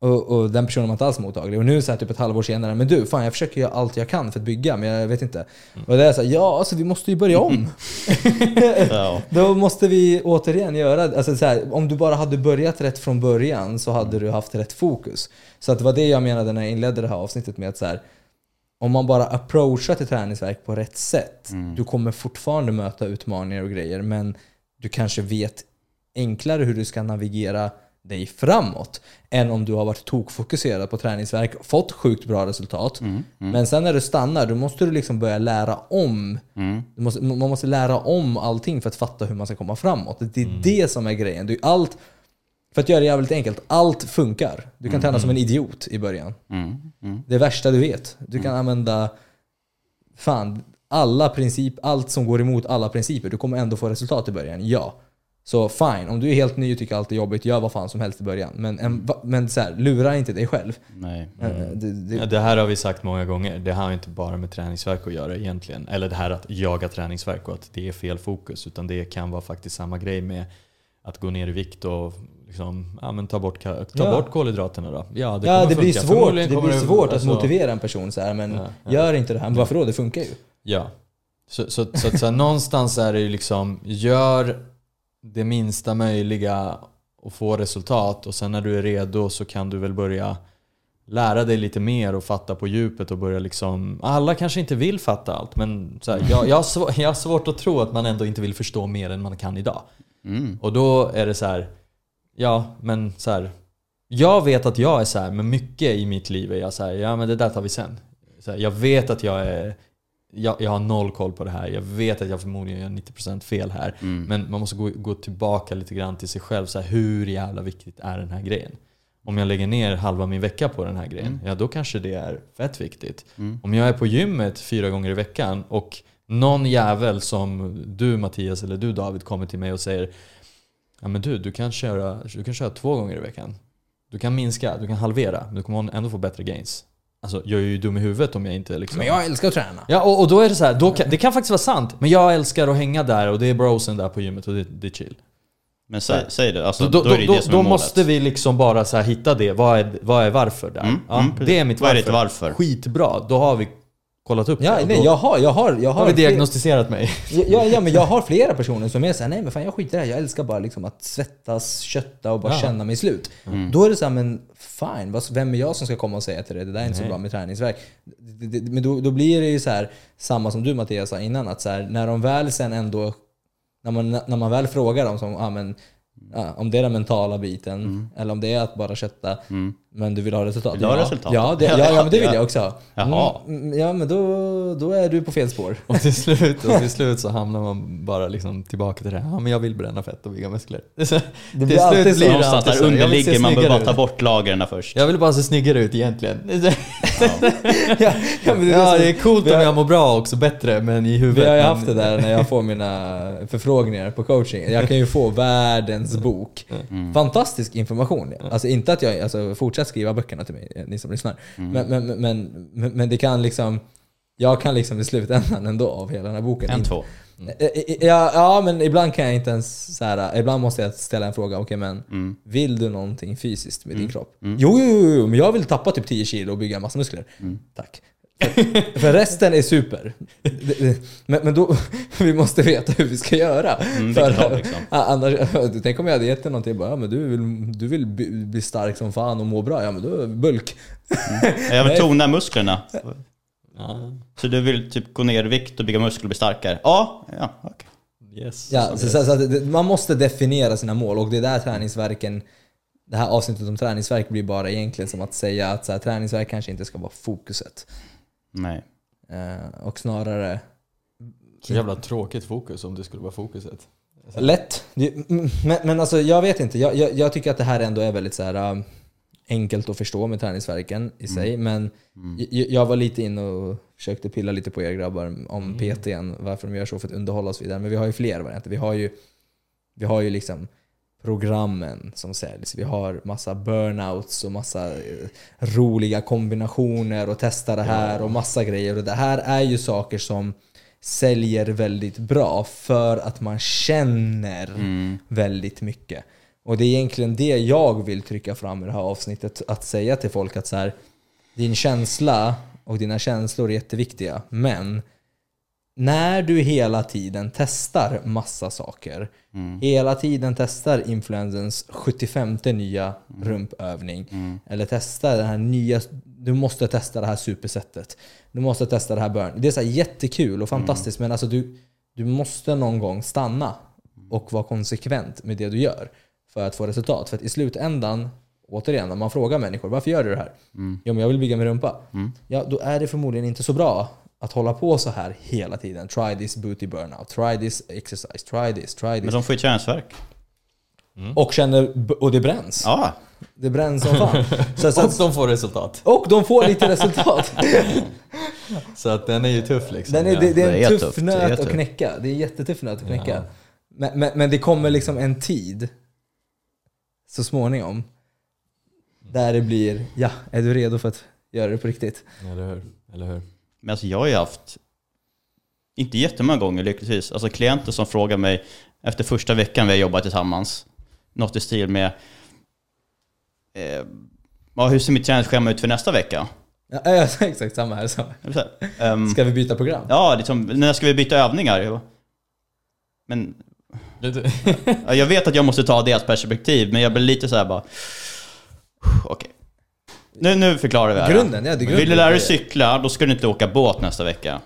Och, och den personen var inte alls mottaglig. Och nu så här typ ett halvår senare, men du, fan jag försöker göra allt jag kan för att bygga, men jag vet inte. Och det är så här, ja alltså vi måste ju börja om. Ja. Då måste vi återigen göra, alltså så här, om du bara hade börjat rätt från början så hade du haft rätt fokus. Så att det var det jag menade när jag inledde det här avsnittet med att så här, om man bara approachar till träningsverk på rätt sätt, du kommer fortfarande möta utmaningar och grejer, men du kanske vet enklare hur du ska navigera dig framåt än om du har varit tokfokuserad på träningsverk, fått sjukt bra resultat. Men sen när du stannar, då måste du liksom börja lära om. Du måste, man måste lära om allting för att fatta hur man ska komma framåt. Det är det som är grejen. Du, allt, för att göra det jävligt enkelt, allt funkar. Du kan träna som en idiot i början. Mm. Mm. Det värsta du vet. Du kan använda fan, alla princip, allt som går emot alla principer. Du kommer ändå få resultat i början, ja. Så fine, om du är helt ny och tycker allt är jobbigt, gör vad fan som helst i början. Men, en, men så här, lura inte dig själv. Nej. Eh, Det, det, Ja, det här har vi sagt många gånger. Det har inte bara med träningsverk att göra egentligen. Eller det här att jaga träningsverk och att det är fel fokus. Utan det kan vara faktiskt samma grej med att gå ner i vikt och liksom, ja, men ta, bort, ta Ja. bort kolhydraterna då. Ja, det, ja, det blir svårt, det blir svårt att alltså- motivera en person så här, men Ja, ja. gör inte det här. Men varför då? Det funkar ju. Ja. Så, så, så, att så här, någonstans är det ju liksom, gör det minsta möjliga och få resultat och sen när du är redo så kan du väl börja lära dig lite mer och fatta på djupet och börja liksom... Alla kanske inte vill fatta allt men så här, jag, jag, har svår, jag har svårt att tro att man ändå inte vill förstå mer än man kan idag. Mm. Och då är det så här, ja men så här. Jag vet att jag är så här, men mycket i mitt liv är jag så här, ja men det där tar vi sen. Så här, jag vet att jag är, jag, jag har noll koll på det här. Jag vet att jag förmodligen gör 90% fel här. Mm. Men man måste gå, gå tillbaka lite grann till sig själv. Så här, hur jävla viktigt är den här grejen? Om jag lägger ner halva min vecka på den här grejen, ja då kanske det är fett viktigt. Mm. Om jag är på gymmet fyra gånger i veckan och någon jävel som du Mattias eller du David kommer till mig och säger Ja men du, du kan köra, du kan köra två gånger i veckan. Du kan minska, du kan halvera, men du kommer ändå få bättre gains. Alltså jag är ju dum i huvudet om jag inte liksom... Men jag älskar att träna. Ja och, och då är det så här, då kan, det kan faktiskt vara sant. Men jag älskar att hänga där och det är brosen där på gymmet och det, det är chill. Men säg, säg det, alltså, då då, är det då, det som då är målet. måste vi liksom bara så här hitta det. Vad är, vad är varför där? Mm, ja, mm, det är mitt Vad är varför. ditt varför? Skitbra, då har vi kollat upp Ja, det. nej, jag har, jag har, jag har, har vi diagnostiserat mig. Ja, ja, men jag har flera personer som är såhär, nej men fan jag skiter i det här. Jag älskar bara liksom att svettas, kötta och bara Ja. känna mig slut. Mm. Då är det såhär, men fine, vad- vem är jag som ska komma och säga till dig, det där är inte så Nej. bra med träningsverk. Men då, då blir det ju så här samma som du Mattias sa innan, att så här, när de väl sen ändå, när man, när man väl frågar dem som, ah, men, ja, om det är den mentala biten, eller om det är att bara kötta, Mm. Men du vill ha resultat. Vill du ha ja. resultat? Ja, det, ja, ja, men det vill jag också ha. Jaha. Mm, ja, men då, då är du på fel spår. Och till slut, och till slut så hamnar man bara liksom tillbaka till det här. Ja, men jag vill bränna fett och bygga muskler. Det, så, blir till alltid slut så. blir det alltid där så. Underligger, man behöver bara ta bort lagren först. Jag vill bara se snyggare ut egentligen. ja, ja, men det är Ja, det är coolt om jag mår bra också, bättre, men i huvudet. Vi har ju haft det där när jag får mina förfrågningar på coaching. Jag kan ju få världens bok. Mm. Fantastisk information. Alltså inte att jag, alltså skriva böckerna till mig, ni som lyssnar. Men, men, men, men, men det kan liksom, jag kan liksom i slutändan ändå av hela den här boken En, två. Eh, eh, Ja, ja, men ibland kan jag inte ens så här, ibland måste jag ställa en fråga, okej men Mm. vill du någonting fysiskt med din kropp? Jo, jo, jo, jo, men jag vill tappa typ 10 kilo och bygga en massa muskler. Mm. Tack. För, för resten är super. Men, men då, vi måste veta hur vi ska göra. Mm, för, håll, liksom. Annars, tänk om jag hade gett dig någonting, bara, ja, men du vill, du vill bli, stark som fan och må bra, ja men då bulk. Jag vill tona musklerna. Ja, Så du vill typ gå ner i vikt och bygga muskler och bli starkare? Ja, ja okej. yes. Ja, så, så, så man måste definiera sina mål och det är där träningsverken det här avsnittet om träningsverk blir bara egentligen som att säga att så här, träningsverk kanske inte ska vara fokuset. Nej. Eh, och snarare Så jävla tråkigt fokus om det skulle vara fokuset. lätt. Det- mm, Men, men alltså jag vet inte, jag, jag, jag tycker att det här ändå är väldigt så här, um, enkelt att förstå med träningsverken i sig. Men jag, jag var lite inne och försökte pilla lite på er grabbar om PTn, varför de gör så för att underhålla så vidare. Men vi har ju fler varianter. Vi har ju, vi har ju liksom programmen som säljs. Vi har massa burnouts och massa eh, roliga kombinationer och testa det här och massa grejer. Och det här är ju saker som säljer väldigt bra för att man känner väldigt mycket. Och det är egentligen det jag vill trycka fram i det här avsnittet. Att säga till folk att så här, din känsla och dina känslor är jätteviktiga. Men när du hela tiden testar massa saker, hela tiden testar influensens 75 nya rumpövning, eller testar den här nya, du måste testa det här supersättet, du måste testa det här burn. Det är så jättekul och fantastiskt men alltså du, du måste någon gång stanna och vara konsekvent med det du gör för att få resultat. För att i slutändan, återigen, när man frågar människor varför gör du det här? Jo men jag vill bygga min rumpa. Ja, då är det förmodligen inte så bra att hålla på så här hela tiden. Try this booty burnout, try this exercise, try this, try Men this. de får ju träningsvärk. Och känner, och det bränns. Ja. Det bränns som fan. Så, så, Och de får resultat. och de får lite resultat. Så att den är ju tuff liksom. Den är, det, det är det en är tuff tufft, det nöt att knäcka. Det är en jättetuff nöt att knäcka. Ja. Men, men, men det kommer liksom en tid, så småningom, där det blir, ja, är du redo för att göra det på riktigt? Eller hur? Eller hur? Men alltså jag har ju haft, inte jättemånga gånger lyckligtvis, alltså klienter som frågar mig efter första veckan vi har jobbat tillsammans, något i stil med eh, ja, hur ser mitt träningsschema ut för nästa vecka? Ja, ja, exakt samma här. Samma. Ehm, Ska vi byta program? Ja, liksom, när ska vi byta övningar? Men ja, jag vet att jag måste ta deras perspektiv, men jag blir lite så här bara... Okej. Nu, nu förklarar vi här. Grunden, ja, det är grunden. Vill du lära dig cykla, då ska du inte åka båt nästa vecka.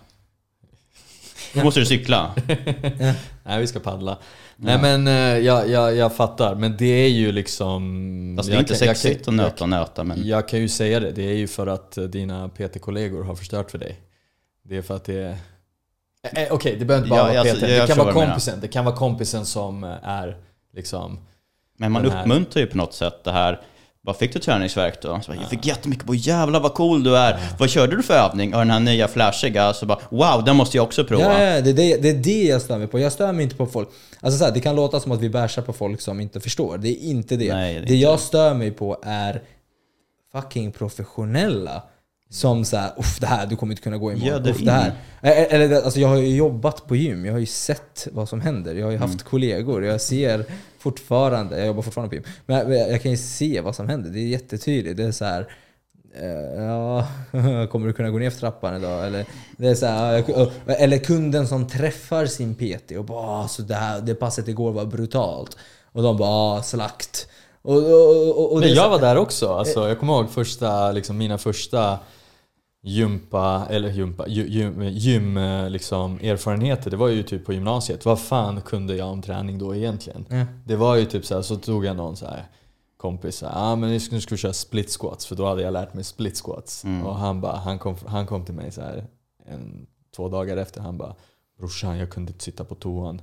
Då måste du cykla. Nej, vi ska paddla. Nej men eh, jag, jag, jag fattar, men det är ju liksom... Alltså det är jag inte kan- jag sexigt att nöta och nöta, men... Jag kan ju säga det, det är ju för att eh, dina PT-kollegor har förstört för dig. Det är för att det är... Eh, eh, Okej, det behöver inte bara Ja, vara PT. jag det kan förstår vara vad du menar. kompisen. Det kan vara kompisen som eh, är liksom... Men man den här- uppmuntrar ju på något sätt det här. Vad fick du träningsverk då? Så bara, jag fick jättemycket på jävlar vad cool du är. Vad körde du för övning? Och den här nya flashiga, så bara wow, den måste jag också prova. Ja, ja, det, är det, det är det jag stör mig på. Jag stör mig inte på folk. Alltså så här, det kan låta som att vi bärsar på folk som inte förstår. Det är inte det. Nej, det är det jag stör mig på är fucking professionella. Som såhär, uff det här, du kommer inte kunna gå imorgon. Göder Uff, det här. in. Eh, Eller, det- alltså jag har ju jobbat på gym, jag har ju sett vad som händer. Jag har ju haft Mm. kollegor, jag ser fortfarande, jag jobbar fortfarande på gym. Men jag, kan ju se vad som händer, det är jättetydligt. Det är så här. eh, Ja, kommer du kunna gå ner för trappan idag? Eller, det är så här, eller kunden som träffar sin PT och bara "Ah, så det, här, det passet igår var brutalt. Och de bara "Ah, slakt. Och, och, och, och Men jag var där också. Alltså, jag kommer ihåg första, liksom, mina första gympa, eller gympa, gy- gym, gym liksom, erfarenheter. Det var ju typ på gymnasiet. Vad fan kunde jag om träning då egentligen? Ja. Det var ju typ så här, så tog jag någon så här kompis så här, ah, men nu ska, nu ska vi köra split squats för då hade jag lärt mig split squats. Och han, bara, han, kom, han kom till mig så här en, två dagar efter, han bara Brorsan jag kunde inte sitta på toan.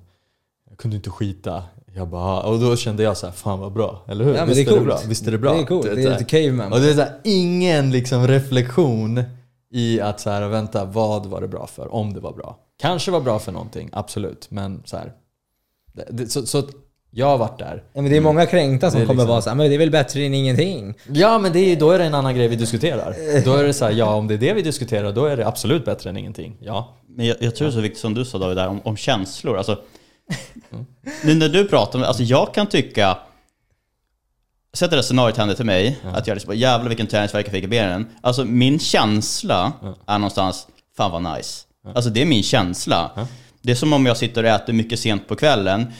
Jag kunde inte skita. Jag bara, "Ah." och då kände jag så här, fan vad bra, eller hur? Ja, men Visst det är det coolt. bra? Visst är det bra? Det är coolt, det är lite caveman. Och det är så här, ingen liksom reflektion i att så här, vänta, vad var det bra för? Om det var bra. Kanske var bra för någonting, absolut. Men så här. Det, det, så, så att Jag har varit där. Ja, men det är många kränkta som kommer liksom- vara så här, men det är väl bättre än ingenting. Ja, men det är, då är det en annan grej vi diskuterar. Då är det så här, ja om det är det vi diskuterar, då är det absolut bättre än ingenting. Ja. Men jag, jag tror det är så viktigt som du sa David, där, om, om känslor. Alltså, nu när du pratar om alltså jag kan tycka... Sätt det där scenariot hände till mig, att jag liksom, jävlar vilken träningsvärk jag fick i benen. Alltså min känsla är någonstans, fan vad nice. Alltså det är min känsla. Det är som om jag sitter och äter mycket sent på kvällen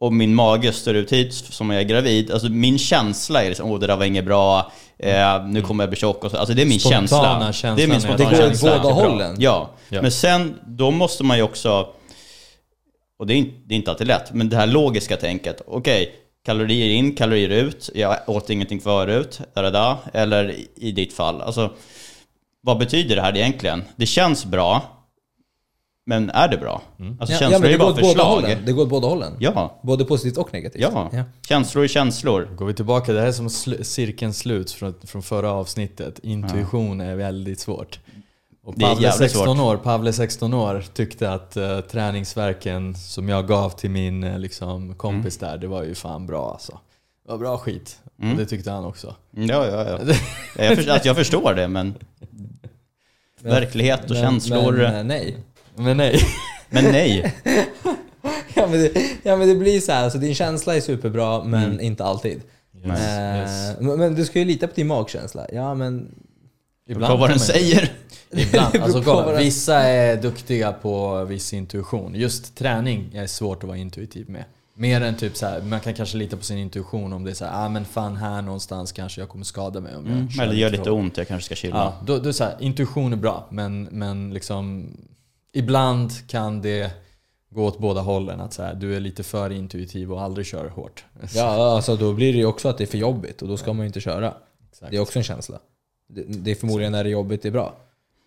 och min mage står ut hit som jag är gravid. Alltså min känsla är liksom, åh det där var inget bra, eh, nu kommer jag bli tjock och så. Alltså det är min Spontana känsla. Det är min spontana Det går åt känsla. båda hållen. Ja. Ja. men sen då måste man ju också, och det är inte, det är inte alltid lätt, men det här logiska tänket. Okej, kalorier in, kalorier ut, jag åt ingenting förut, da, da, eller i- ditt fall. Alltså, vad betyder det här egentligen? Det känns bra, men är det bra? Alltså Ja, känslor ja, men är det ju går bara förslag. hållen. Det går åt båda hållen. Ja, Både positivt och negativt. ja, Känslor är känslor. Går vi tillbaka, det här är som sl- cirkeln slut från, från förra avsnittet. Intuition är väldigt svårt. Och Pavle, jävligt 16 svårt. år, Pavle 16 år tyckte att uh, träningsverken som jag gav till min eh, liksom, kompis Mm. där, det var ju fan bra alltså. Det var bra skit. Och det tyckte han också. Ja, ja, ja. Jag, förstår, alltså, jag förstår det, men verklighet och Men- känslor. Men, Men, eh, nej. Men nej. nej. Ja men, det, ja men det blir så här, alltså din känsla är superbra men Mm. inte alltid. Yes, Eh, yes. men, men du ska ju lita på din magkänsla. Ja men... På vad den säger. Ibland. Alltså, kolla, vissa är duktiga på viss intuition. Just träning är svårt att vara intuitiv med. Mer än typ så här, man kan kanske lita på sin intuition om det är så här, ah men fan här någonstans kanske jag kommer skada mig om jag Mm, eller det gör lite för hårt." ont, jag kanske ska chilla. Ja, då, då är så här, intuition är bra, men, men liksom ibland kan det gå åt båda hållen. Att så här, du är lite för intuitiv och aldrig kör hårt. Ja alltså då blir det ju också att det är för jobbigt och då ska man ju inte köra. Exakt. Det är också en känsla. Det, det är förmodligen när det är jobbigt det är bra.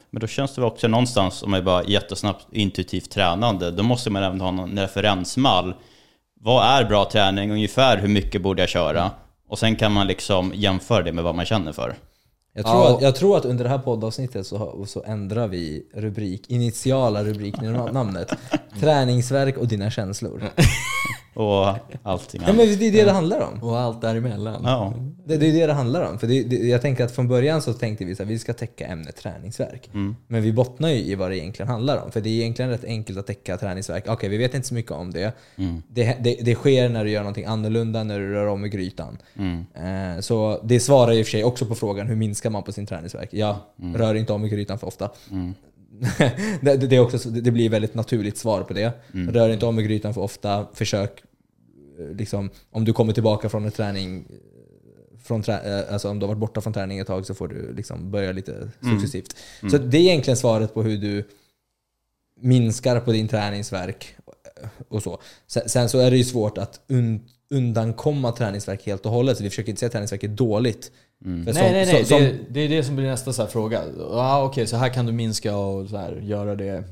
Men då känns det väl också någonstans, om man är bara jättesnabbt intuitivt tränande, då måste man även ha någon referensmall. Vad är bra träning? Ungefär hur mycket borde jag köra? Och sen kan man liksom jämföra det med vad man känner för. Jag tror, Ja. att, jag tror att under det här poddavsnittet så, så ändrar vi rubrik, initiala rubriken i namnet. Träningsverk och dina känslor. Och allting Ja annat. men det är det det handlar om. Och allt däremellan. Ja. Det, det är det det handlar om. För det, det, jag tänker att från början så tänkte vi att vi ska täcka ämnet träningsverk. Men vi bottnar ju i vad det egentligen handlar om. För det är egentligen rätt enkelt att täcka träningsverk. Okej, vi vet inte så mycket om det. Det, det. Det sker när du gör någonting annorlunda, när du rör om i grytan. Eh, så det svarar i och för sig också på frågan hur minskar man på sin träningsverk? Ja, rör inte om i grytan för ofta. det, det, är också, så- det blir väldigt naturligt svar på det. Rör inte om i grytan för ofta. Försök, eh, liksom, om du kommer tillbaka från en träning från trä, eh, alltså om du har varit borta från träning ett tag så får du liksom börja lite successivt. Så det är egentligen svaret på hur du minskar på din träningsverk och så. Sen, sen så är det ju svårt att un, undankomma träningsverk helt och hållet. Så vi försöker inte säga att träningsverk är dåligt. För Nej, som- nej, nej. som- det, det är det som blir nästa så här fråga. Ja, Okej, så här kan du minska och så här, göra det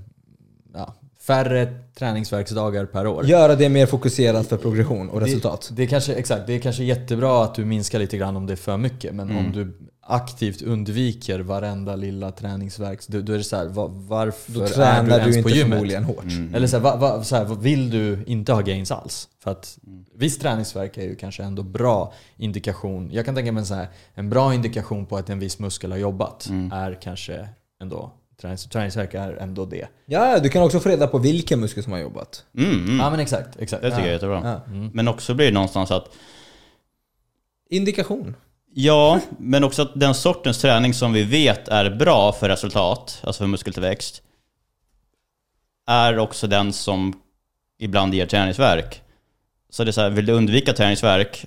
ja, färre träningsverksdagar per år. Göra det mer fokuserat för progression och resultat. Det, det, är kanske, exakt, det är kanske jättebra att du minskar lite grann om det är för mycket. Men Mm. om du aktivt undviker varenda lilla träningsverk, då, då är det så här, va- varför Då är du tränar ens du på inte gymmet? förmodligen hårt. Eller så här, va, va, så här, vill du inte ha gains alls? För att Mm. viss träningsverk är ju kanske ändå bra indikation. Jag kan tänka mig så här, en bra indikation på att en viss muskel har jobbat Mm. är kanske ändå, tränings, träningsverk är ändå det. Ja, du kan också få reda på vilken muskel som har jobbat. Mm, mm. Ja men exakt, exakt. Det tycker jag är jättebra. Ja. Men också blir det någonstans att, Indikation. Ja, men också att den sortens träning som vi vet är bra för resultat, alltså för muskeltillväxt, är också den som ibland ger träningsverk. Så det är så här, vill du undvika träningsverk,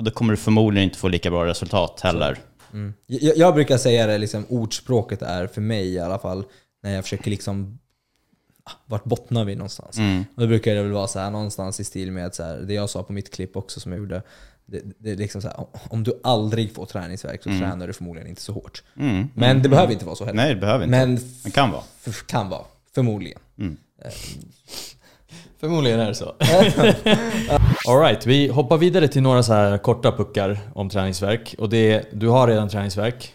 då kommer du förmodligen inte få lika bra resultat heller. Mm. Jag, jag brukar säga det, liksom, ordspråket är för mig i alla fall, när jag försöker liksom ah, vart bottnar vi någonstans? Mm. Och då brukar det väl vara så här, någonstans i stil med så här, det jag sa på mitt klipp också som jag gjorde. Det, det är liksom så här, om du aldrig får träningsverk så tränar du förmodligen inte så hårt. Mm. Men det behöver inte vara så heller. Nej, det behöver inte. Men Det kan vara. kan vara. Förmodligen. Förmodligen är det så. Alright, vi hoppar vidare till några så här korta puckar om träningsverk. Och det är, du har redan träningsverk.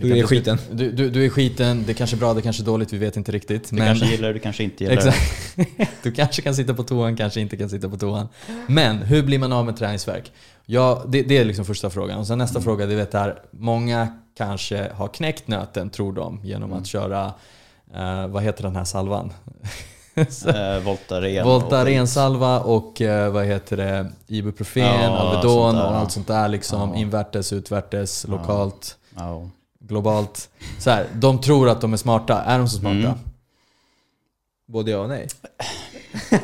Du är skiten. Du, du, du är skiten, det är kanske är bra, det är kanske är dåligt, vi vet inte riktigt. Du kanske gillar det, du kanske inte gillar det. Du kanske kan sitta på toan, kanske inte kan sitta på toan. Men hur blir man av med träningsvärk? Ja, det, det är liksom första frågan. Och sen nästa fråga, det vet här, många kanske har knäckt nöten, tror de, genom att köra, eh, vad heter den här salvan? Eh, Voltaren. Voltaren-salva och eh, vad heter det, Ibuprofen, Ja, Alvedon där, och ja. allt sånt där liksom. Ja. Invärtes, utvärtes, lokalt, Ja. Globalt. Så här, de tror att de är smarta. Är de så smarta? Mm. Både ja och nej.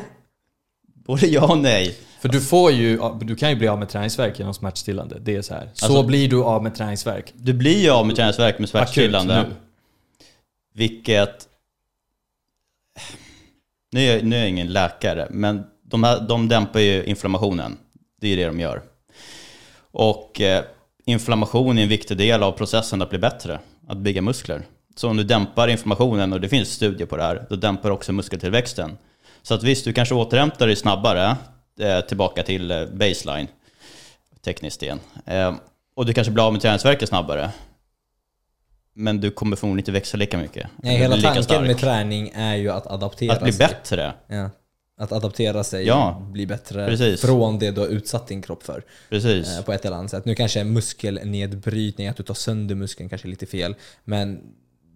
Både ja och nej. För du får ju, du kan ju bli av med träningsvärk genom smärtstillande. Det är så här. Så Alltså- blir du av med träningsvärk. Du blir ju av med träningsvärk med Akut smärtstillande. nu. Vilket... Nu är, nu är jag ingen läkare, men de, här, de dämpar ju inflammationen. Det är ju det de gör. Och eh, inflammation är en viktig del av processen att bli bättre, att bygga muskler. Så om du dämpar inflammationen, och det finns studier på det här, då dämpar också muskeltillväxten. Så att visst, du kanske återhämtar dig snabbare, eh, tillbaka till eh, baseline, tekniskt igen. Eh, och du kanske blir av med träningsvärken snabbare. Men du kommer förmodligen inte växa lika mycket. Nej, hela tanken stark. med träning är ju att adaptera Att bli sig. bättre. Ja. Att adaptera sig, Ja, bli bättre precis. från det du har utsatt din kropp för. Precis. Eh, På ett eller annat sätt. Nu kanske muskelnedbrytning, att du tar sönder muskeln kanske är lite fel. Men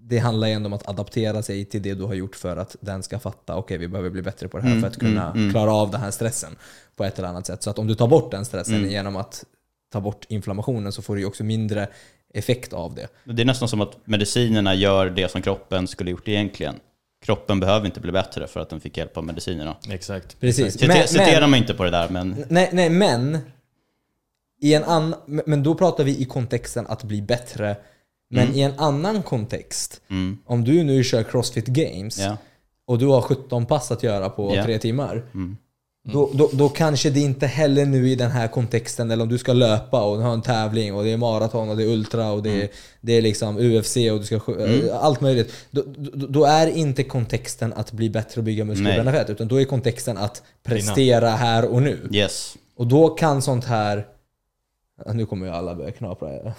det handlar ju ändå om att adaptera sig till det du har gjort för att den ska fatta, okej vi behöver bli bättre på det här Mm, för att kunna mm, mm. klara av den här stressen på ett eller annat sätt. Så att om du tar bort den stressen Mm. genom att ta bort inflammationen så får du ju också mindre effekt av det. Det är nästan som att medicinerna gör det som kroppen skulle gjort egentligen. Kroppen behöver inte bli bättre för att den fick hjälp av medicinerna. Exakt. Citer- Precis. Citera mig inte på det där, men Nej, nej men, i en ann, men då pratar vi i kontexten att bli bättre. Men Mm. i en annan kontext, mm, om du nu kör Crossfit Games ja. och du har 17 pass att göra på Ja. tre timmar. Mm. Då, då, då kanske det inte heller nu i den här kontexten, eller om du ska löpa och har en tävling och det är maraton och det är ultra och det är, det är liksom UFC och du ska sk- allt möjligt. Då, då, då är inte kontexten att bli bättre och bygga muskler och bränna fett, utan då är kontexten att prestera här och nu. Yes. Och då kan sånt här... Ja, Nu kommer ju alla börja knapra. Ja,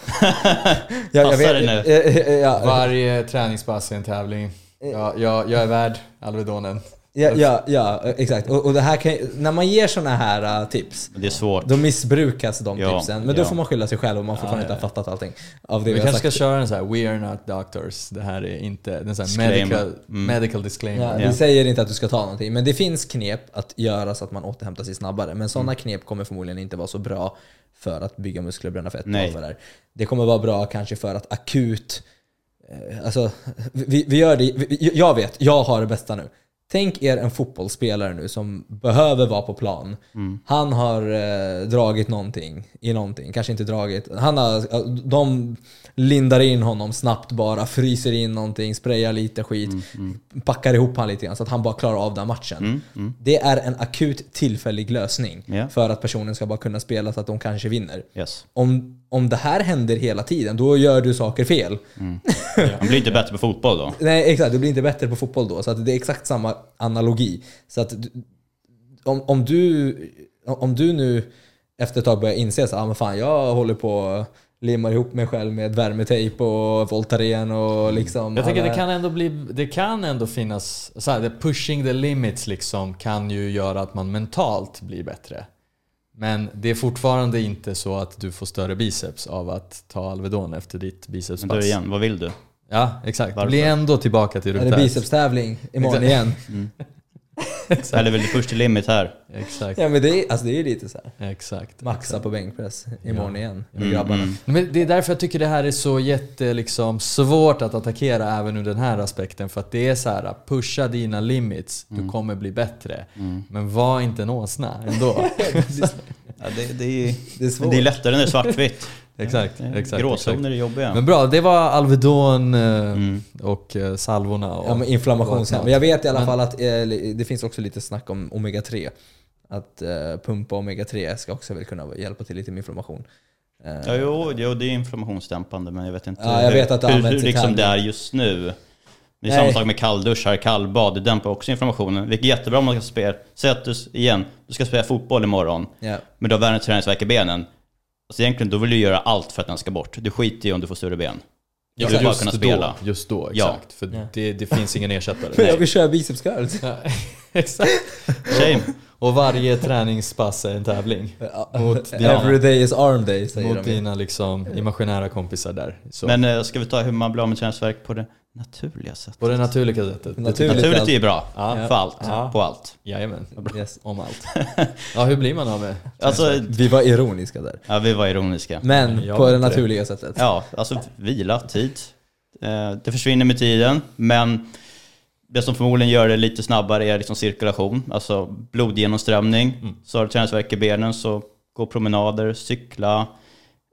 jag Passar det nu? eh, eh, Ja, Varje träningspass är en tävling. Ja, jag, jag är värd Alvedonen. Ja, ja, ja, exakt. Och, och det här kan, när man ger såna här uh, tips, Det är svårt. då missbrukas de Ja, tipsen. Men då ja. får man skylla sig själv om man fortfarande Ja, inte har fattat allting av det Vi vi, kanske ska köra en sån här We are not doctors. Det här är inte... En sån medical, Mm. medical disclaimer. Vi säger inte att du ska ta någonting, men det finns knep att göra så att man återhämtar sig snabbare. Men sådana Mm. knep kommer förmodligen inte vara så bra för att bygga muskler och bränna fett. Nej. Det, det kommer vara bra kanske för att akut... eh, Alltså, vi, vi gör det, vi, jag vet, jag har det bästa nu. Tänk er en fotbollsspelare nu som behöver vara på plan. Mm. Han har eh, dragit någonting i någonting, kanske inte dragit. Han har, de lindar in honom snabbt bara, fryser in någonting, sprayar lite skit, packar ihop han lite grann så att han bara klarar av den matchen. Mm, mm. Det är en akut tillfällig lösning Ja. för att personen ska bara kunna spela så att de kanske vinner. Yes. Om, om det här händer hela tiden, då gör du saker fel. Man blir inte bättre på fotboll då. Nej exakt, du blir inte bättre på fotboll då. Så att det är exakt samma analogi. Så att om, om, du, om du nu efter ett tag börjar inse att ah, men fan, jag håller på att limma ihop mig själv med värmetejp och Voltaren och liksom... Jag tänker alla- det kan ändå bli, det kan ändå finnas, så här, det pushing the limits liksom kan ju göra att man mentalt blir bättre. Men det är fortfarande inte så att du får större biceps av att ta Alvedon efter ditt Men bicepspass. då igen, vad vill du? Ja, exakt. Varför? Blir ändå tillbaka till Är det runt bicepstävling imorgon Exakt. igen? Eller vill du push till limit här? Exakt, Ja men det är, alltså det är ju lite så här. exakt. Maxa på bänkpress imorgon igen med Mm, grabbarna. mm. Men det är därför jag tycker det här är så jätte, liksom, svårt att attackera även ur den här aspekten. För att det är så här, pusha dina limits, du kommer bli bättre. Men var inte en åsna ändå. Ja, det, det, är, Det är svårt. det är lättare när det är svartvitt. Exakt, exakt. Gråzoner är jobbiga. Men bra, det var Alvedon eh, Mm. och eh, salvorna. Och, Ja men inflammationshämmande. och Men jag vet i alla Men- fall att eh, det finns också lite snack om omega-3. Att pumpa omega-3 ska också väl kunna hjälpa till lite med inflammation. Ja, jo, jo, det är inflammationsdämpande men jag vet inte Ja, jag hur, vet att det hur, hur liksom det är just nu. Det är Nej. samma sak med kallduschar, kallbad, det dämpar också inflammationen. Vilket är jättebra om man ska spela. Säg att du, igen, du ska spela fotboll imorgon, ja. men du har världens träningsvärk i benen. Alltså egentligen, då vill du göra allt för att den ska bort. Du skiter i om du får större ben. Du vill bara kunna spela. Då, just då, Ja. exakt. För Ja. det, det finns ingen ersättare. Men jag vill köra biceps curls. Ja, exakt. Shame. Och varje träningspass är en tävling. Mot dina- Every day is arm day säger Mot de dina liksom imaginära kompisar där. Så. Men eh, ska vi ta hur man blir av med träningsvärk på det naturliga sättet? på det naturliga sättet. Naturligt. Naturligt är ju bra. Ja. För allt. Ja. På allt. Jajamän. Yes. Om allt. Ja, hur blir man av med Alltså, Vi var ironiska där. ja, vi var ironiska. Men Jag på det. naturliga sättet. Ja, alltså vila, tid. Eh, Det försvinner med tiden, men det som förmodligen gör det lite snabbare är liksom cirkulation, alltså blodgenomströmning. Mm. Så har du träningsvärk i benen så gå promenader, cykla.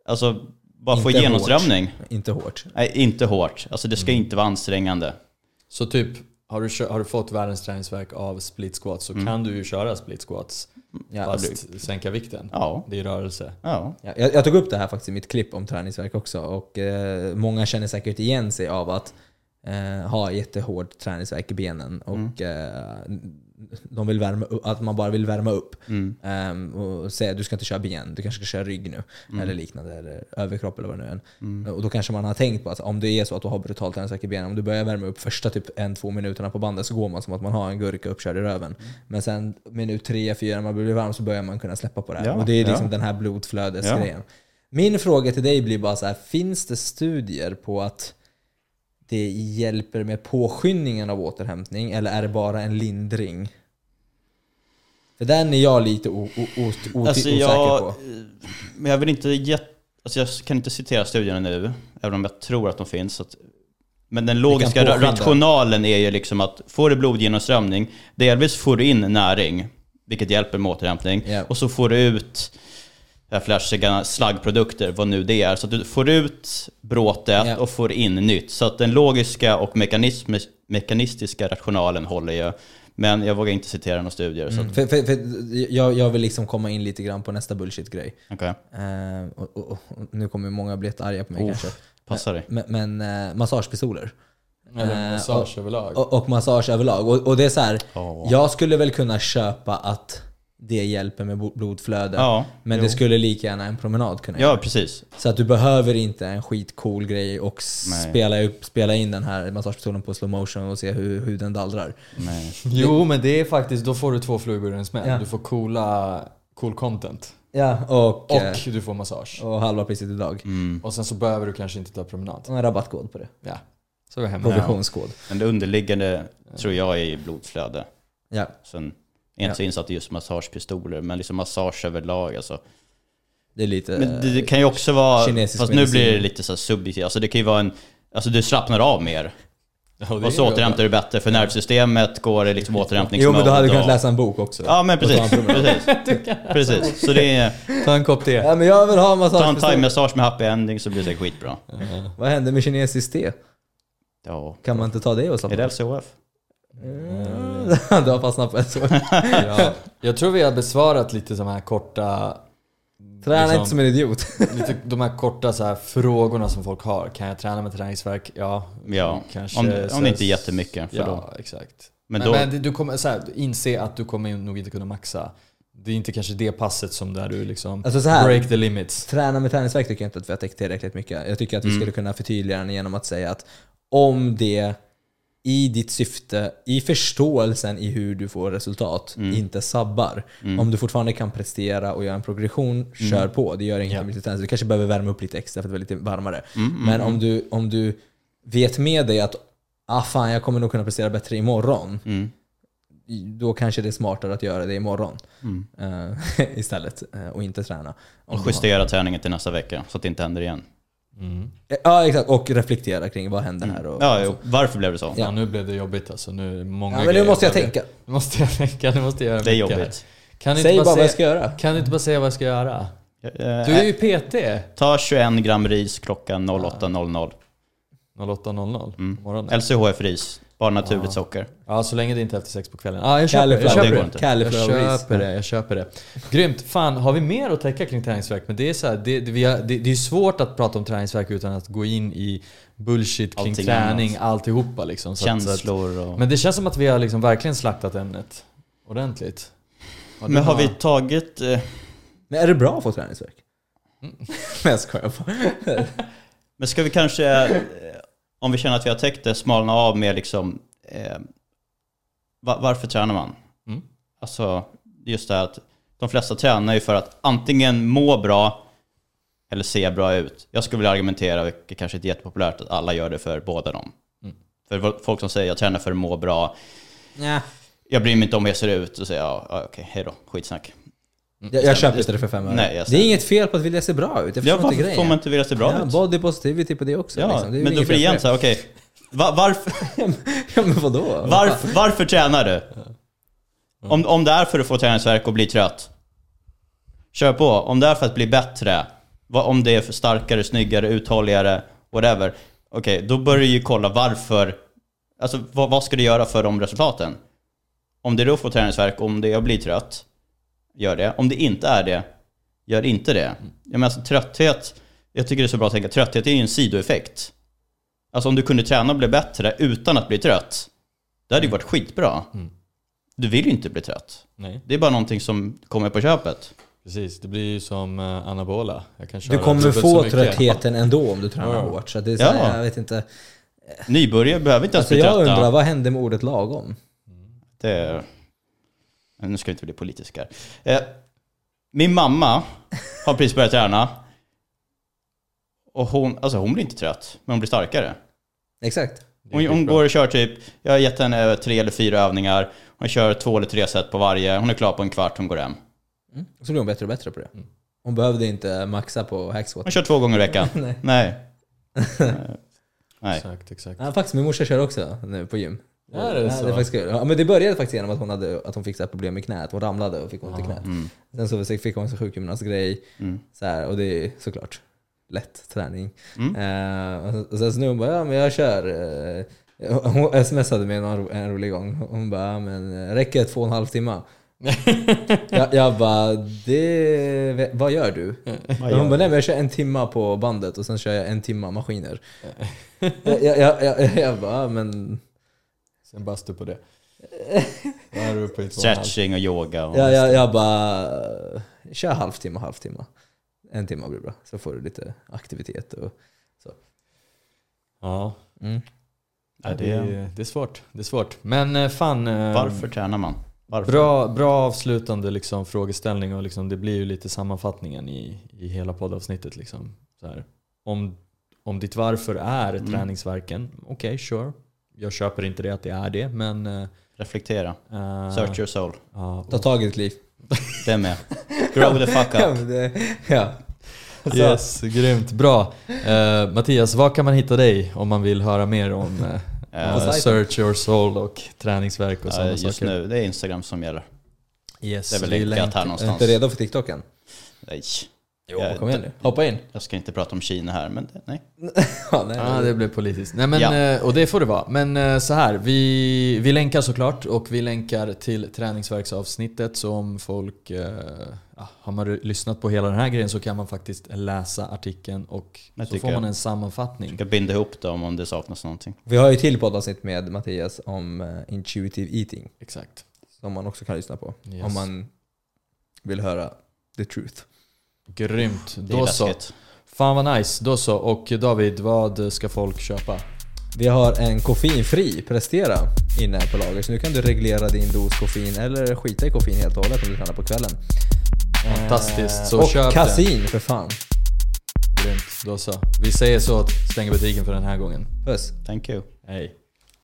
Alltså bara få Inte genomströmning. Inte hårt. Nej, inte hårt. Alltså det ska Mm. inte vara ansträngande. Så typ, har du, har du fått världens träningsverk av split squats så kan du ju köra split squats Ja, fast sänka vikten. Ja. Det är rörelse. Ja, jag, jag tog upp det här faktiskt i mitt klipp om träningsverk också och eh, många känner säkert igen sig av att eh, ha jättehård träningsverk i benen och eh, de vill värma upp, att man bara vill värma upp. Mm. Ehm, och säga du ska inte köra ben, du kanske ska köra rygg nu. Eller liknande, eller överkropp eller vad det nu är. Och då kanske man har tänkt på att om det är så att du har brutalt träningsvärk i benen, om du börjar värma upp första typ en, två minuterna på bandet så går man som att man har en gurka uppkörd i röven. Men sen minut tre, fyra, när man blir varm så börjar man kunna släppa på det här. Ja, och det är liksom ja. den här blodflödesgrejen. Min fråga till dig blir bara så här, finns det studier på att det hjälper med påskyndningen av återhämtning eller är det bara en lindring? För den är jag lite Alltså osäker jag, på. men jag vill inte get, alltså jag kan inte citera studierna nu, även om jag tror att de finns. Så att, men den logiska rationalen är ju liksom att får du blodgenomströmning, delvis får du in näring, vilket hjälper med återhämtning, Ja. och så får du ut flashiga slaggprodukter, vad nu det är. Så att du får ut bråtet Ja. och får in nytt. Så att den logiska och mekanistiska rationalen håller ju. Men jag vågar inte citera några studier. Så att, För, för, för jag, jag vill liksom komma in lite grann på nästa bullshit-grej. okej. Eh, och, och, och, nu kommer många bli arga på mig Oh, kanske. Passa dig. Men, men eh, massagepistoler. Eller Eh, massage överlag. Och, och massage överlag. Och, och det är så här, Ja. jag skulle väl kunna köpa att det hjälper med blodflöde. Ja, men jo. det skulle lika gärna en promenad kunna Ja, göra. precis. Så att du behöver inte en skitcool grej och Nej. spela, upp, spela in den här massagepistolen på slow motion och se hur, hur den dallrar. Nej. Jo, men det är faktiskt, då får du två flugor i en smäll. Ja. Du får coola, cool content. Ja, och, Och eh, du får massage. och halva priset idag. Mm. Och sen så behöver du kanske inte ta promenad. Och en rabattkod på det. Ja. Så är vi hemma. Provisionskod. Men det underliggande tror jag är blodflöde. Ja. Sen är jag inte så insatt i just massagepistoler, men liksom massage överlag alltså. Det är lite... Men det, det kan ju också vara, fast nu medicin. blir det lite så subjektivt, alltså det kan ju vara en, alltså du slappnar av mer. Ja, och det så är återhämtar du bättre, för nervsystemet går i liksom Jo återhämtningsmode. men då hade du kunnat läsa en bok också. Ja men precis, precis. precis. Så det är, Ta en kopp te. Ja men jag vill ha ta en thai-massage med happy ending så blir det skitbra. Vad händer med kinesiskt te? Ja. Kan man inte ta det och Är slappna det av? LCHF? Mm. Du har fastnat på ett så. Ja. Jag tror vi har besvarat lite de här korta Träna Liksom- inte som en idiot. Lite, de här korta så här frågorna som folk har. Kan jag träna med träningsverk? Ja, Ja, kanske. om, så om det inte är jättemycket. För Ja, då, exakt. men Men, då, men du kommer så här, inse att du kommer nog inte kunna maxa. Det är inte kanske det passet som där du liksom Alltså så här. break the limits. Träna med träningsverk tycker jag inte att vi har täckt tillräckligt mycket. Jag tycker att vi Mm. skulle kunna förtydliga den genom att säga att om det i ditt syfte, i förståelsen i hur du får resultat, Mm. inte sabbar. Om du fortfarande kan prestera och göra en progression, kör på. Det gör inget Ja. med. Du kanske behöver värma upp lite extra för att det är lite varmare. Mm, mm, Men mm. om du, om du vet med dig att ah, fan, jag kommer nog kunna prestera bättre imorgon. Mm, Då kanske det är smartare att göra det imorgon mm. eh, istället och eh, inte träna. Och justera träningen till nästa vecka så att det inte händer igen. Mm. Ja exakt, och reflektera kring vad hände här. Och, Ja, jo. varför blev det så? Ja. nu blev det jobbigt alltså. Nu är många Ja, men nu måste jag behöver- tänka. Nu måste jag tänka, nu måste jag göra Det är mycket här. jobbigt. Kan du, Säg inte bara bara vad jag säga, ska göra. kan du inte bara säga vad jag ska göra? Eh, Du är ju PT! Ta 21 gram ris klockan 08.00. 08.00 Mm. på morgonen. LCHF ris, bara naturligt Ja. socker. Ja, så länge det inte är efter sex på kvällen. Ja, jag köper, jag köper Det. Jag köper det, jag köper det. Grymt. Fan, har vi mer att täcka kring träningsverk? Men det är så här, det, det, vi har, det, det är svårt att prata om träningsverk utan att gå in i bullshit kring Allting träning, annat. alltihopa liksom. Så att- så att, Känslor och... men det känns som att vi har liksom verkligen slaktat ämnet ordentligt. Du Men har vi tagit... Eh, Men är det bra att få träningsverk? Mm. Nej jag skojar bara. Men ska vi kanske, eh, om vi känner att vi har täckt det, smalna av med liksom, eh, va- varför tränar man? Mm. Alltså, just det här att de flesta tränar ju för att antingen må bra eller se bra ut. Jag skulle vilja argumentera, vilket kanske inte är jättepopulärt, att alla gör det för båda dem. Mm. För folk som säger jag tränar för att må bra, Nja. jag bryr mig inte om hur jag ser ut, och säger ja, ja, okej, hej då, skitsnack. Jag, jag köper inte det för fem öre. Det är inget fel på att vilja se bra ut. Jag Ja, varför får man inte vilja se bra ja, ut? Body positivity på det också. Ja, liksom. det men då blir det igen på så här, okej, va, varför, det. ja, men vadå? varför, varför tränar du? Om, om det är för att få träningsvärk och bli trött, kör på. Om det är för att bli bättre, om det är för starkare, snyggare, uthålligare, whatever. Okej, då börjar du ju kolla varför, alltså vad, vad ska du göra för de resultaten? Om det är då får träningsvärk, om det är att bli trött, gör det. Om det inte är det, gör inte det. Jag menar, alltså, trötthet, jag tycker det är så bra att tänka, trötthet är ju en sidoeffekt. Alltså om du kunde träna och bli bättre utan att bli trött, det hade ju varit skitbra. Mm. Du vill ju inte bli trött. Nej, Det är bara någonting som kommer på köpet. precis. Det blir ju som uh, anabola. Jag kan Du kommer få tröttheten ändå om du tränar Ja. hårt. Så det är så här, Ja. jag vet inte. Nybörjare behöver inte ens Alltså bli jag trötta. undrar, vad hände med ordet lagom? Det Nu ska vi inte bli politiska här. Eh, min mamma har precis börjat träna. Och hon, alltså hon blir inte trött, men hon blir starkare. Exakt. Hon, hon går och kör typ, jag har gett henne tre eller fyra övningar. Hon kör två eller tre set på varje. Hon är klar på en kvart, hon går hem. Mm. Och så blir hon bättre och bättre på det. Mm. Hon behövde inte maxa på hacksquat. Hon kör två gånger i veckan. Nej. Nej. Eh, Nej. Exakt, exakt. Ja, faktiskt, min morsa kör också nu på gym. Är det ja, så? Det är faktiskt kul. Ja, men det började faktiskt genom att hon, hade, att hon fick så här problem med knät. Hon ramlade och fick ont i Ja. knät. Mm. Sen så fick hon en sjukgymnastgrej. Mm. Så här, och det är såklart lätt träning. Mm. Eh, och sen- så nu hon bara, ja men jag kör. Eh, hon smsade mig ro- en rolig gång. Hon bara, ja, men eh, räcker det två och en halv timme? jag, jag bara, det, vad gör du? Vad hon gör bara, nej men jag kör en timma på bandet och sen kör jag en timma maskiner. jag, jag, jag, jag, bara, ja, men Sen bastu på det. Vad är du på? Stretching och yoga. Och jag, jag, jag bara, kör halvtimme, halvtimme. En timme blir bra, så får du lite aktivitet och Ja, mm. Ja, det, det- är, det är svårt. Det är svårt. Men eh, fan. eh, Varför tränar man? Varför? Bra, bra avslutande liksom, frågeställning och liksom, det blir ju lite sammanfattningen i, i hela poddavsnittet. Liksom. Så här. Om, om ditt varför är Mm. träningsverken, okej sure. Jag köper inte det att det är det, men... eh, Reflektera. eh, Search your soul. ja, Ta tag i ditt liv. Det är med. Grow the fuck Ja, up. men det, ja. Alltså, Yes, grymt. Bra. Eh, Mattias, var kan man hitta dig om man vill höra mer om eh, Eh. Search Your Soul och träningsverk och eh, sådana just saker? nu, det är Instagram som gäller. Yes, Det är väl vi länkat här Är du någonstans. inte redo för TikToken? Nej. Jo, Jag- kom igen nu. Hoppa in. Jag ska inte prata om Kina här, men det, nej. Ja, nej, Ja, det blev politiskt. Nej, men, Ja. eh, Och det får det vara. Men eh, så här, vi, vi länkar såklart och vi länkar till träningsverksavsnittet så om folk... eh, Ja, har man lyssnat på hela den här grejen så kan man faktiskt läsa artikeln och Det så får man jag. en sammanfattning. Jag ska binda ihop dem om det saknas någonting. Vi har ju till poddavsnitt med Mattias om eh, intuitive eating. Exakt. Som man också kan lyssna på. Yes. Om man vill höra the truth. Grymt. Då så. Fan vad nice. Då så. Och David, vad ska folk köpa? Vi har en koffeinfri Prestera inne på lager. Så nu kan du reglera din dos koffein eller skita i koffein helt och hållet om du tränar på kvällen. Fantastiskt. Så Eh, och köp kasin för fan. den. Grymt. Då så. Vi säger så. Stänger butiken för den här gången. Puss. Thank you. Hej.